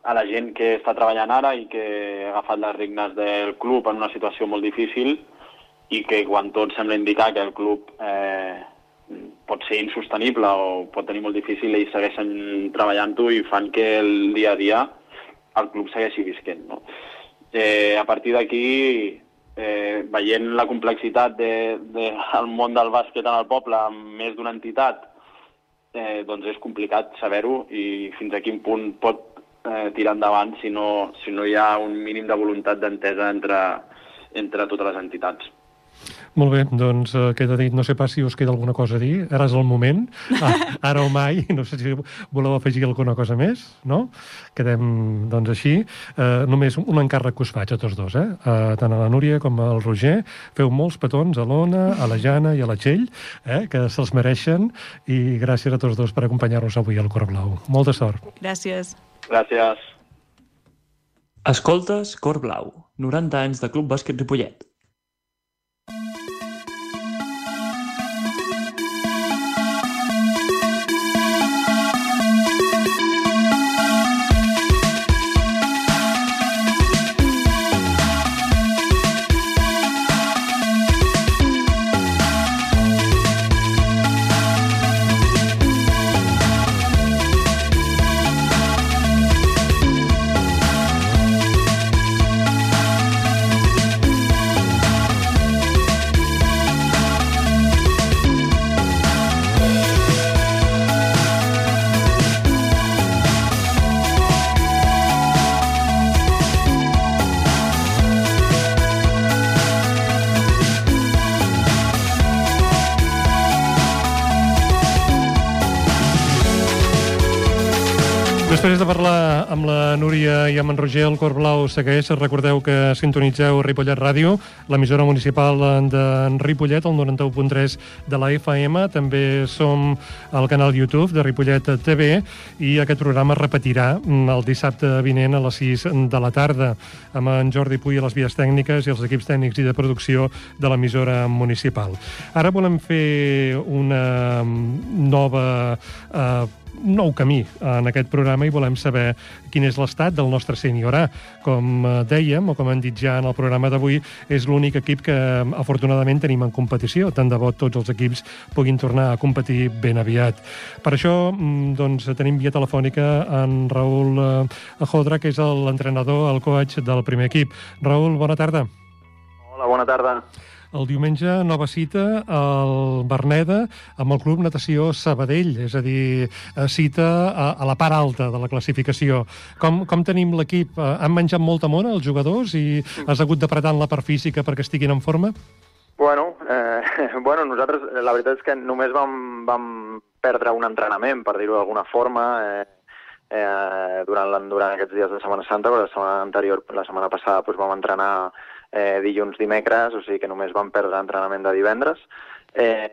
a la gent que està treballant ara i que ha agafat les regnes del club en una situació molt difícil i que quan tot sembla indicar que el club eh, pot ser insostenible o pot tenir molt difícil, ells segueixen treballant-ho i fan que el dia a dia el club segueixi visquent. No? Eh, a partir d'aquí, eh, veient la complexitat del de, de, el món del bàsquet en el poble amb més d'una entitat, eh, doncs és complicat saber-ho i fins a quin punt pot eh, tirar endavant si no, si no hi ha un mínim de voluntat d'entesa entre, entre totes les entitats. Molt bé, doncs eh, queda dit. No sé pas si us queda alguna cosa a dir. Ara és el moment. Ah, ara o mai. No sé si voleu afegir alguna cosa més, no? Quedem, doncs, així. Eh, només un encàrrec que us faig a tots dos, eh? eh tant a la Núria com al Roger. Feu molts petons a l'Ona, a la Jana i a la Txell, eh? que se'ls mereixen. I gràcies a tots dos per acompanyar-nos avui al Cor Blau. Molta sort. Gràcies. Gràcies. Escoltes Cor Blau, 90 anys de Club Bàsquet Ripollet. Després de parlar amb la Núria i amb en Roger, el Cor Blau segueix. Recordeu que sintonitzeu Ripollet Ràdio, l'emissora municipal de Ripollet, el 91.3 de la FM. També som al canal YouTube de Ripollet TV i aquest programa es repetirà mm, el dissabte vinent a les 6 de la tarda amb en Jordi Puy a les vies tècniques i els equips tècnics i de producció de l'emissora municipal. Ara volem fer una mm, nova eh, un nou camí en aquest programa i volem saber quin és l'estat del nostre sènior A. Com eh, dèiem, o com hem dit ja en el programa d'avui, és l'únic equip que afortunadament tenim en competició. Tant de bo tots els equips puguin tornar a competir ben aviat. Per això mm, doncs, tenim via telefònica en Raül eh, Jodra, que és l'entrenador, el coach del primer equip. Raül, bona tarda. Hola, bona tarda. El diumenge, nova cita al Berneda amb el Club Natació Sabadell, és a dir, eh, cita a, a la part alta de la classificació. Com, com tenim l'equip? Eh, Han menjat molta mona els jugadors i has hagut d'apretar en la part física perquè estiguin en forma? Bueno, eh, bueno, nosaltres la veritat és que només vam, vam perdre un entrenament, per dir-ho d'alguna forma, eh, eh, durant, durant aquests dies de Setmana Santa, però la setmana anterior, la setmana passada, doncs vam entrenar eh, dilluns, dimecres, o sigui que només vam perdre entrenament de divendres, eh,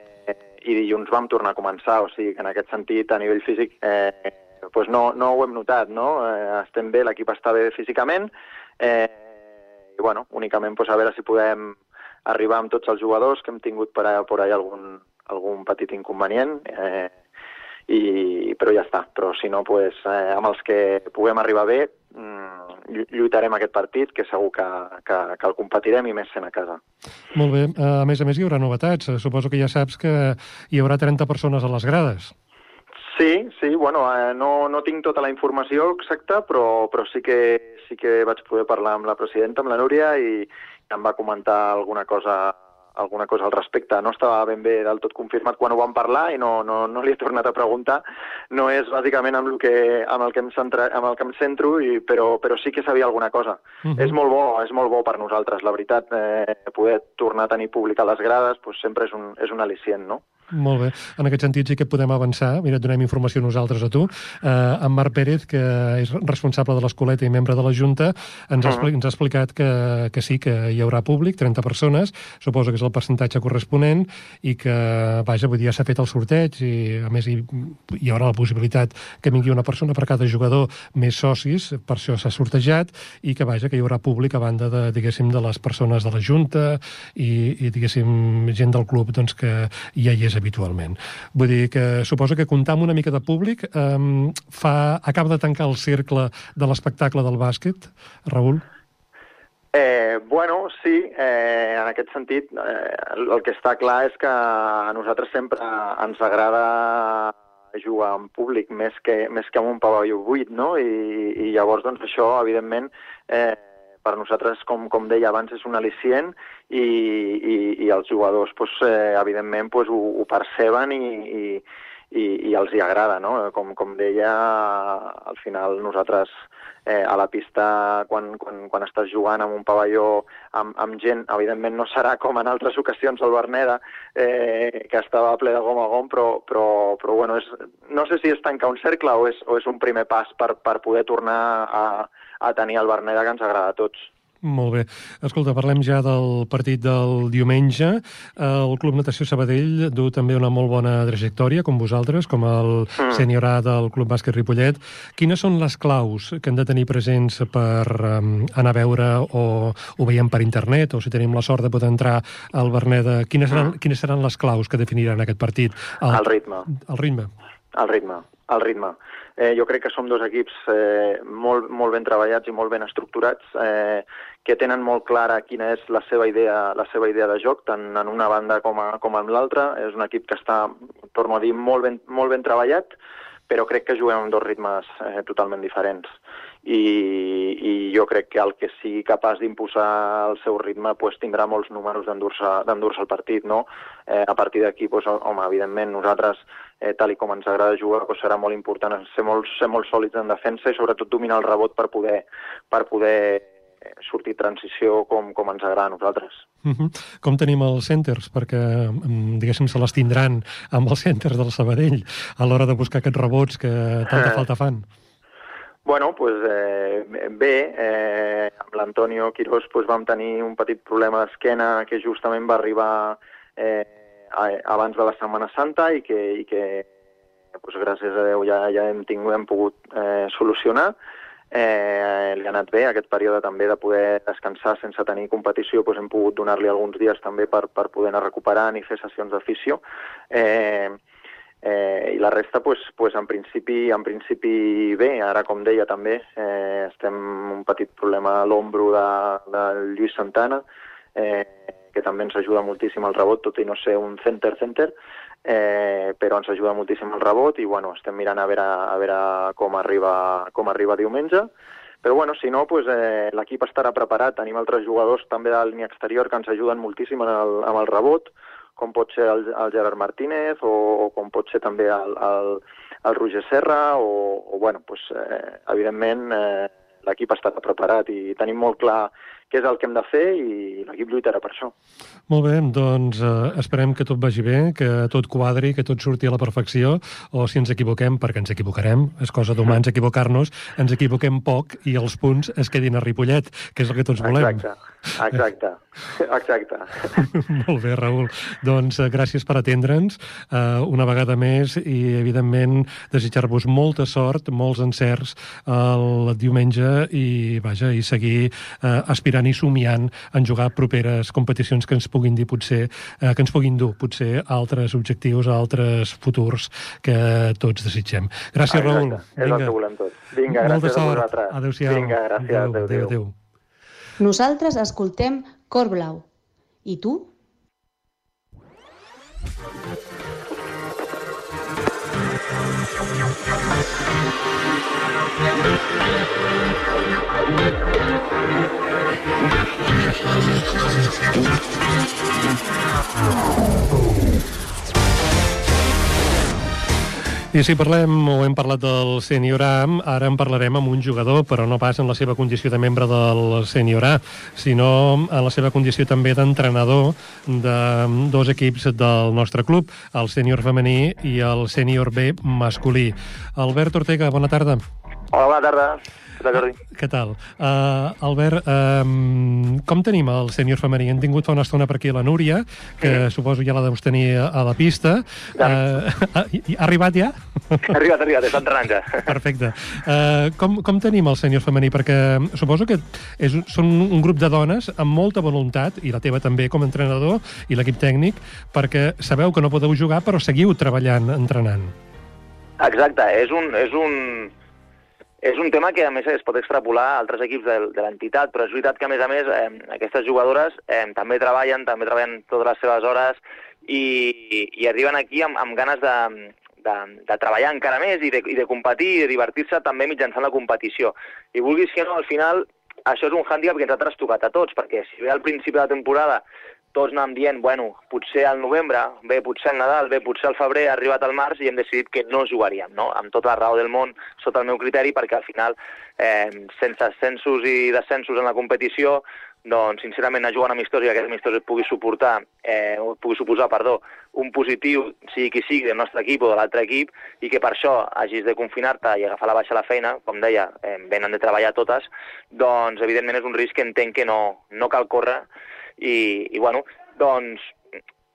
i dilluns vam tornar a començar, o sigui que en aquest sentit, a nivell físic, eh, doncs no, no ho hem notat, no? Eh, estem bé, l'equip està bé físicament, eh, i bueno, únicament doncs, a veure si podem arribar amb tots els jugadors, que hem tingut per, a, per allà algun, algun petit inconvenient, eh, i, però ja està. Però si no, pues, eh, amb els que puguem arribar bé, lluitarem aquest partit, que segur que, que, que el competirem i més sent a casa. Molt bé. Eh, A més a més, hi haurà novetats. Eh, Suposo que ja saps que hi haurà 30 persones a les grades. Sí, sí, bueno, eh, no, no tinc tota la informació exacta, però, però sí, que, sí que vaig poder parlar amb la presidenta, amb la Núria, i em va comentar alguna cosa alguna cosa al respecte. No estava ben bé del tot confirmat quan ho vam parlar i no, no, no li he tornat a preguntar. No és bàsicament amb el que, amb el que, em, centra, amb el que em centro, i, però, però sí que sabia alguna cosa. Mhm. És molt bo, és molt bo per nosaltres, la veritat. Eh, poder tornar a tenir públic a les grades pues, sempre és un, és un al·licient, no? Molt bé. En aquest sentit sí que podem avançar. Mira, donem informació nosaltres a tu. Eh, en Marc Pérez, que és responsable de l'escoleta i membre de la Junta, ens, ha, expli ens ha explicat que, que sí, que hi haurà públic, 30 persones, suposo que és el percentatge corresponent, i que, vaja, vull dir, ja s'ha fet el sorteig, i a més hi, hi haurà la possibilitat que vingui una persona per cada jugador més socis, per això s'ha sortejat, i que, vaja, que hi haurà públic a banda de, diguéssim, de les persones de la Junta i, i diguéssim, gent del club doncs, que ja hi és habitualment. Vull dir que suposo que comptar amb una mica de públic um, fa, acaba de tancar el cercle de l'espectacle del bàsquet, Raül? Eh, bueno, sí, eh, en aquest sentit, eh, el que està clar és que a nosaltres sempre ens agrada jugar en públic més que, més que en un pavelló buit, no? I, i llavors, doncs, això, evidentment, eh, per nosaltres, com, com deia abans, és un al·licient i, i, i els jugadors, doncs, eh, evidentment, doncs, ho, ho perceben i, i, i, i els hi agrada, no? Com, com deia, al final nosaltres eh, a la pista quan, quan, quan estàs jugant amb un pavelló amb, amb gent, evidentment no serà com en altres ocasions al Berneda, eh, que estava ple de gom a gom, però, però, però bueno, és, no sé si és tancar un cercle o és, o és un primer pas per, per poder tornar a, a tenir el Berneda que ens agrada a tots. Molt bé. Escolta, parlem ja del partit del diumenge. El Club Natació Sabadell du també una molt bona trajectòria, com vosaltres, com el Mm. sènior A del Club Bàsquet Ripollet. Quines són les claus que hem de tenir presents per um, anar a veure o ho veiem per internet o si tenim la sort de poder entrar al Berneda? Quines seran, quines seran les claus que definiran aquest partit? El ritme. El ritme. El ritme, el ritme. Eh, jo crec que som dos equips eh, molt, molt ben treballats i molt ben estructurats, eh, que tenen molt clara quina és la seva idea, la seva idea de joc, tant en una banda com, a, com en l'altra. És un equip que està, torno a dir, molt ben, molt ben treballat, però crec que juguem amb dos ritmes eh, totalment diferents. I, I jo crec que el que sigui capaç d'imposar el seu ritme pues, tindrà molts números d'endur-se d'endur el partit. No? Eh, a partir d'aquí, pues, home, evidentment, nosaltres, eh, tal i com ens agrada jugar, pues, serà molt important ser molt, ser molt sòlids en defensa i sobretot dominar el rebot per poder, per poder sortir transició com, com ens agrada a nosaltres. Uh -huh. Com tenim els centers? Perquè, mm, diguéssim, se les tindran amb els centers del Sabadell a l'hora de buscar aquests rebots que tanta falta fan. Bueno, pues, eh, bé, eh, amb l'Antonio Quirós pues, vam tenir un petit problema d'esquena que justament va arribar eh, abans de la Setmana Santa i que, i que pues, gràcies a Déu ja, ja hem, tingut, hem pogut eh, solucionar. Eh, li ha anat bé aquest període també de poder descansar sense tenir competició, doncs hem pogut donar-li alguns dies també per, per poder anar recuperant i fer sessions d'afició. Eh, eh, i la resta, pues, pues en, principi, en principi bé, ara com deia també, eh, estem un petit problema a l'ombro de, de Lluís Santana, eh, que també ens ajuda moltíssim al rebot, tot i no ser un center-center, eh, però ens ajuda moltíssim el rebot i bueno, estem mirant a veure, a veure com, arriba, com arriba diumenge, però bueno, si no, pues, eh, l'equip estarà preparat. Tenim altres jugadors també de la línia exterior que ens ajuden moltíssim en el, amb el rebot, com pot ser el, el Gerard Martínez o, o com pot ser també el, el, el Roger Serra o, o bueno, pues, eh, evidentment eh, l'equip estarà preparat i tenim molt clar què és el que hem de fer i l'equip lluitarà per això. Molt bé, doncs eh, esperem que tot vagi bé, que tot quadri, que tot surti a la perfecció, o si ens equivoquem, perquè ens equivocarem, és cosa d'humans equivocar-nos, ens equivoquem poc i els punts es quedin a Ripollet, que és el que tots volem. Exacte, exacte, exacte. Molt bé, Raül. Doncs eh, gràcies per atendre'ns eh, una vegada més i, evidentment, desitjar-vos molta sort, molts encerts el diumenge i, vaja, i seguir eh, aspirant i somiant en jugar properes competicions que ens puguin dir potser, eh, que ens puguin dur potser altres objectius, altres futurs que tots desitgem. Gràcies, Exacte. Raül. És el que volem tots. Vinga, Molta gràcies a sort. vosaltres. Adéu-siau. Vinga, gràcies. Adéu, Adéu, adéu, adéu. adéu. Nosaltres escoltem Cor Blau. I tu? Oh. I si parlem o hem parlat del Sènior A, ara en parlarem amb un jugador, però no pas en la seva condició de membre del Sènior A, sinó en la seva condició també d'entrenador de dos equips del nostre club, el Sènior femení i el Sènior B masculí. Albert Ortega, bona tarda. Hola, bona tarda. Tal, Jordi? Què tal? Uh, Albert, um, com tenim el sènior femení? Hem tingut fa una estona per aquí la Núria, que suposo ja la deus tenir a la pista. Ja. Uh, ha, ha arribat ja? Ha arribat, ha arribat, està entrenant ja. Perfecte. Uh, com, com tenim el sènior femení? Perquè suposo que és, són un grup de dones amb molta voluntat, i la teva també com a entrenador, i l'equip tècnic, perquè sabeu que no podeu jugar, però seguiu treballant, entrenant. Exacte, és un, és un, és un tema que a més es pot extrapolar a altres equips de, de l'entitat, però és veritat que a més a més eh, aquestes jugadores eh, també treballen, també treballen totes les seves hores i, i arriben aquí amb, amb ganes de, de, de treballar encara més i de, i de competir i de divertir-se també mitjançant la competició. I vulguis que no, al final això és un hàndicap que ens ha trastocat a tots, perquè si bé al principi de la temporada tots anàvem dient, bueno, potser al novembre, bé, potser al Nadal, bé, potser al febrer, ha arribat al març i hem decidit que no jugaríem, no? Amb tota la raó del món, sota el meu criteri, perquè al final, eh, sense ascensos i descensos en la competició, doncs, sincerament, anar jugant amistós i que aquest amistós et pugui suportar, eh, pugui suposar, perdó, un positiu, sigui qui sigui, del nostre equip o de l'altre equip, i que per això hagis de confinar-te i agafar la baixa a la feina, com deia, eh, venen de treballar totes, doncs, evidentment, és un risc que entenc que no, no cal córrer, i, i bueno, doncs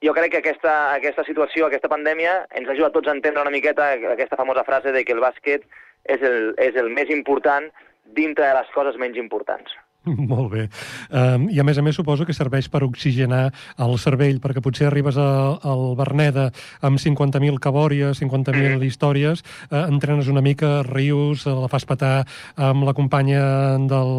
jo crec que aquesta, aquesta situació, aquesta pandèmia, ens ajuda a tots a entendre una miqueta aquesta famosa frase de que el bàsquet és el, és el més important dintre de les coses menys importants. Molt bé. Um, I a més a més suposo que serveix per oxigenar el cervell, perquè potser arribes a, al Berneda amb 50.000 cabòries, 50.000 històries, eh, entrenes una mica, rius, eh, la fas petar amb la companya del,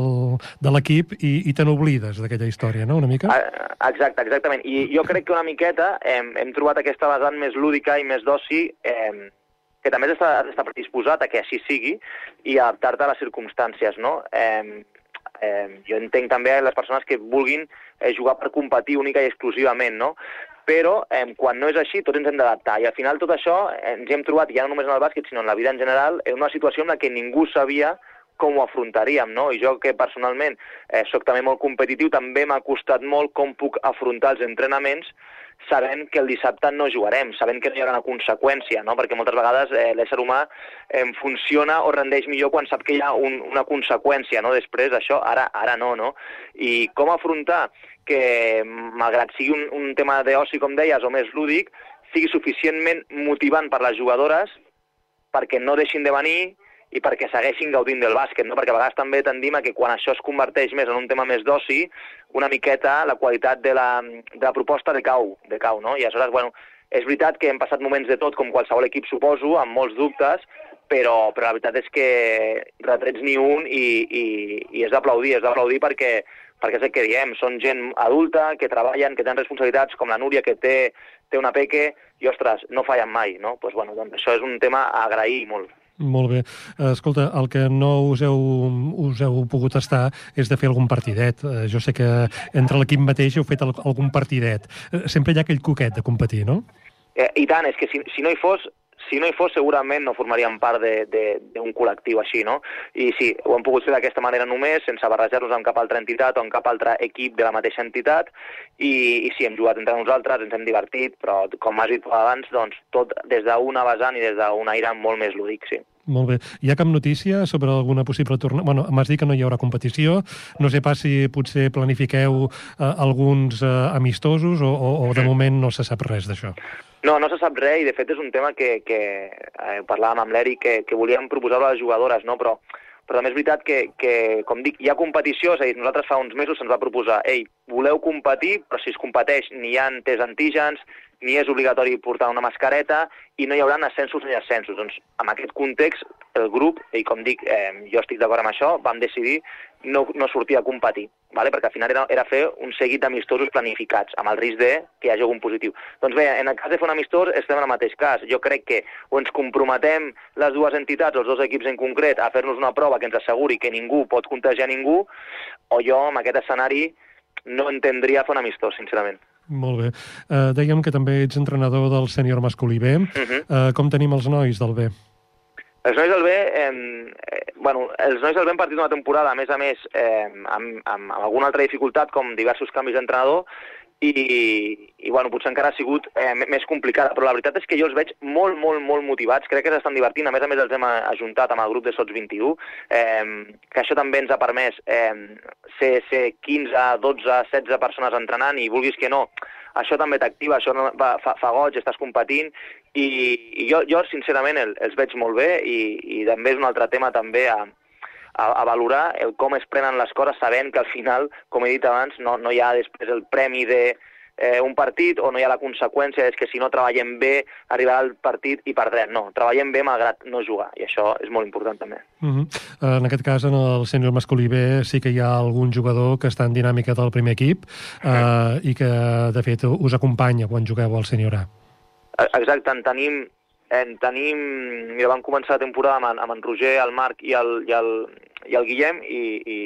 de l'equip i, i te n'oblides d'aquella història, no?, una mica? Ah, Exacte, exactament. I jo crec que una miqueta hem, hem trobat aquesta vessant més lúdica i més d'oci eh, que també has d'estar predisposat a que així sigui i adaptar-te a les circumstàncies, no? Eh, eh, jo entenc també les persones que vulguin eh, jugar per competir única i exclusivament, no? Però eh, quan no és així, tots ens hem d'adaptar. I al final tot això eh, ens hem trobat, ja no només en el bàsquet, sinó en la vida en general, en una situació en la que ningú sabia com ho afrontaríem, no? I jo que personalment eh, sóc també molt competitiu, també m'ha costat molt com puc afrontar els entrenaments sabent que el dissabte no jugarem, sabent que no hi haurà una conseqüència, no? perquè moltes vegades eh, l'ésser humà eh, funciona o rendeix millor quan sap que hi ha un, una conseqüència no? després això, ara, ara no, no? I com afrontar que, malgrat sigui un, un tema d'oci, com deies, o més lúdic, sigui suficientment motivant per les jugadores perquè no deixin de venir i perquè segueixin gaudint del bàsquet, no? perquè a vegades també tendim a que quan això es converteix més en un tema més d'oci, una miqueta la qualitat de la, de la proposta decau, decau no? I aleshores, bueno, és veritat que hem passat moments de tot, com qualsevol equip suposo, amb molts dubtes, però, però la veritat és que retrets ni un i, i, i és d'aplaudir, és d'aplaudir perquè, perquè és el que diem, són gent adulta, que treballen, que tenen responsabilitats, com la Núria, que té, té una peque, i, ostres, no fallen mai, no? Pues, bueno, doncs això és un tema a agrair molt. Molt bé. Eh, Escolta, el que no us heu, us heu pogut estar és de fer algun partidet. Eh, Jo sé que entre l'equip mateix heu fet al- algun partidet. Eh, Sempre hi ha aquell coquet de competir, no? Eh, I tant, és que si, si no hi fos, si no hi fos segurament no formaríem part d'un col·lectiu així, no? I sí, ho hem pogut fer d'aquesta manera només, sense barrejar-nos amb cap altra entitat o amb cap altre equip de la mateixa entitat, i, i sí, hem jugat entre nosaltres, ens hem divertit, però com has dit abans, doncs tot des d'una vessant i des d'un aire molt més lúdic, sí. Molt bé. Hi ha cap notícia sobre alguna possible tornada? Bueno, m'has dit que no hi haurà competició. No sé pas si potser planifiqueu eh, alguns eh, amistosos o, o, o de moment no se sap res d'això. No, no se sap res i de fet és un tema que, que eh, parlàvem amb l'Eric que, que volíem proposar a les jugadores, no? però, però també és veritat que, que, com dic, hi ha competició, és a dir, nosaltres fa uns mesos se'ns va proposar ei, voleu competir, però si es competeix ni hi ha test antígens, ni és obligatori portar una mascareta i no hi haurà ascensos ni ascensos. Doncs, en aquest context, el grup, i com dic, eh, jo estic d'acord amb això, vam decidir no, no sortir a competir, vale? perquè al final era, era fer un seguit d'amistosos planificats, amb el risc de que hi hagi algun positiu. Doncs bé, en el cas de fer un amistós estem en el mateix cas. Jo crec que o ens comprometem les dues entitats, els dos equips en concret, a fer-nos una prova que ens asseguri que ningú pot contagiar ningú, o jo, amb aquest escenari, no entendria fer un amistós, sincerament. Molt bé. Eh, dèiem que també ets entrenador del sènior masculí B. Uh. -huh. eh, com tenim els nois del B? Els nois del B, eh, bueno, els nois del B han partit una temporada, a més a més, eh, amb, amb, amb alguna altra dificultat, com diversos canvis d'entrenador, i, i bueno, potser encara ha sigut eh, més complicada, però la veritat és que jo els veig molt, molt, molt motivats, crec que s'estan divertint, a més a més els hem ajuntat amb el grup de Sots 21, eh, que això també ens ha permès eh, ser, ser 15, 12, 16 persones entrenant i vulguis que no, això també t'activa, això no, va, fa, fa goig, estàs competint i, i jo, jo sincerament el, els veig molt bé i, i també és un altre tema també a, a, a valorar el com es prenen les coses sabent que al final, com he dit abans, no, no hi ha després el premi de eh, un partit o no hi ha la conseqüència és que si no treballem bé arribarà el partit i perdrem. No, treballem bé malgrat no jugar i això és molt important també. Uh -huh. En aquest cas, en el sènior masculí B, sí que hi ha algun jugador que està en dinàmica del primer equip eh, i que, de fet, us acompanya quan jugueu al sènior A. Exacte, en tenim, en tenim... Mira, vam començar la temporada amb, en- amb en Roger, el Marc i el, i el, i el Guillem i, i,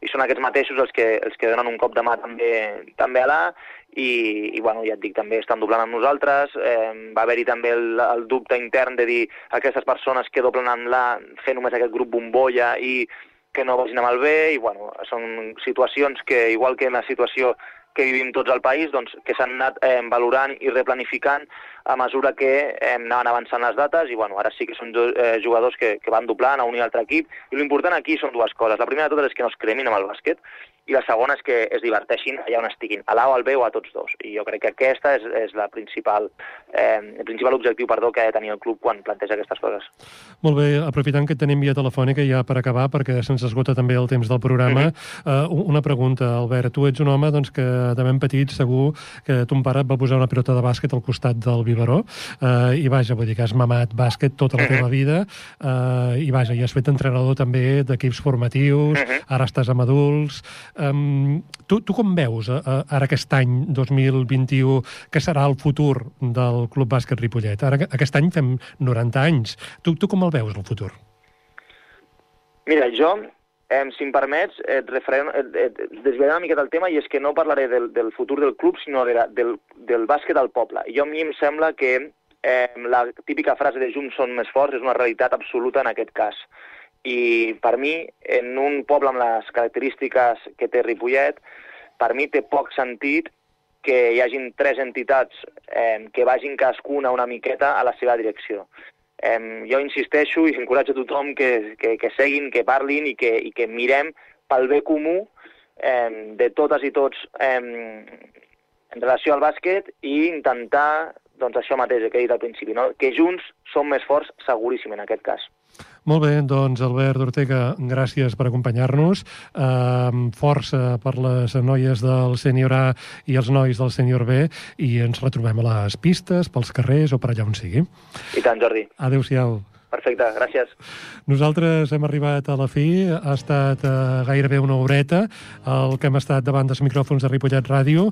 i són aquests mateixos els que, els que donen un cop de mà també, també a l'A i, i bueno, ja et dic, també estan doblant amb nosaltres, eh, va haver-hi també el, el dubte intern de dir aquestes persones que doblen amb l'A fer només aquest grup bombolla i que no vagin amb el B i bueno, són situacions que igual que en la situació que vivim tots al país, doncs, que s'han anat eh, valorant i replanificant a mesura que eh, anaven avançant les dates i bueno, ara sí que són eh, jugadors que, que van doblant a un i altre equip i l'important aquí són dues coses. La primera de totes és que no es cremin amb el bàsquet i la segona és que es diverteixin allà on estiguin, a l'A o al B o a tots dos. I jo crec que aquesta és, és la principal, eh, el principal objectiu perdó, que ha de tenir el club quan planteja aquestes coses. Molt bé, aprofitant que tenim via telefònica ja per acabar, perquè se'ns esgota també el temps del programa, uh, una pregunta, Albert. Tu ets un home doncs, que de ben petit segur que ton pare et va posar una pilota de bàsquet al costat del biberó uh, i vaja, vull dir que has mamat bàsquet tota la teva vida uh, i vaja, i has fet entrenador també d'equips formatius, ara estàs amb adults. Um, tu, tu com veus uh, ara aquest any 2021 que serà el futur del Club Bàsquet Ripollet? Ara, aquest any fem 90 anys. Tu, tu com el veus, el futur? Mira, jo, eh, si em permets, et, referent, et, et, desviaré una mica del tema i és que no parlaré del, del futur del club, sinó de la, del, del bàsquet al poble. I a mi em sembla que eh, la típica frase de Junts són més forts és una realitat absoluta en aquest cas. I per mi, en un poble amb les característiques que té Ripollet, per mi té poc sentit que hi hagin tres entitats eh, que vagin cadascuna una miqueta a la seva direcció. Eh, jo insisteixo i encoratjo a tothom que, que, que seguin, que parlin i que, i que mirem pel bé comú eh, de totes i tots eh, en relació al bàsquet i intentar doncs, això mateix que he dit al principi, no? que junts som més forts seguríssim en aquest cas. Molt bé, doncs Albert Ortega, gràcies per acompanyar-nos. Uh, força per les noies del sènior A i els nois del sènior B i ens retrobem a les pistes, pels carrers o per allà on sigui. I tant, Jordi. Adéu-siau. Perfecte, gràcies. Nosaltres hem arribat a la fi, ha estat eh, gairebé una horeta el que hem estat davant dels micròfons de Ripollet Ràdio.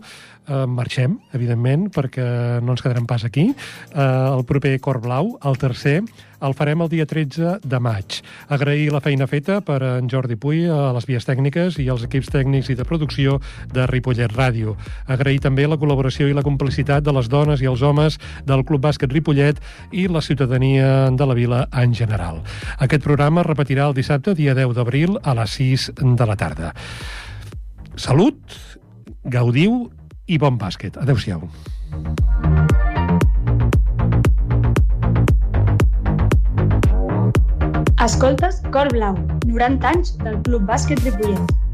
Eh, marxem, evidentment, perquè no ens quedarem pas aquí. Eh, el proper Cor Blau, el tercer, el farem el dia 13 de maig. Agrair la feina feta per en Jordi Puy a les vies tècniques i als equips tècnics i de producció de Ripollet Ràdio. Agrair també la col·laboració i la complicitat de les dones i els homes del Club Bàsquet Ripollet i la ciutadania de la vila en general. Aquest programa es repetirà el dissabte, dia 10 d'abril, a les 6 de la tarda. Salut, gaudiu i bon bàsquet. Adéu-siau. Escoltes Cor Blau, 90 anys del Club Bàsquet Ripollet.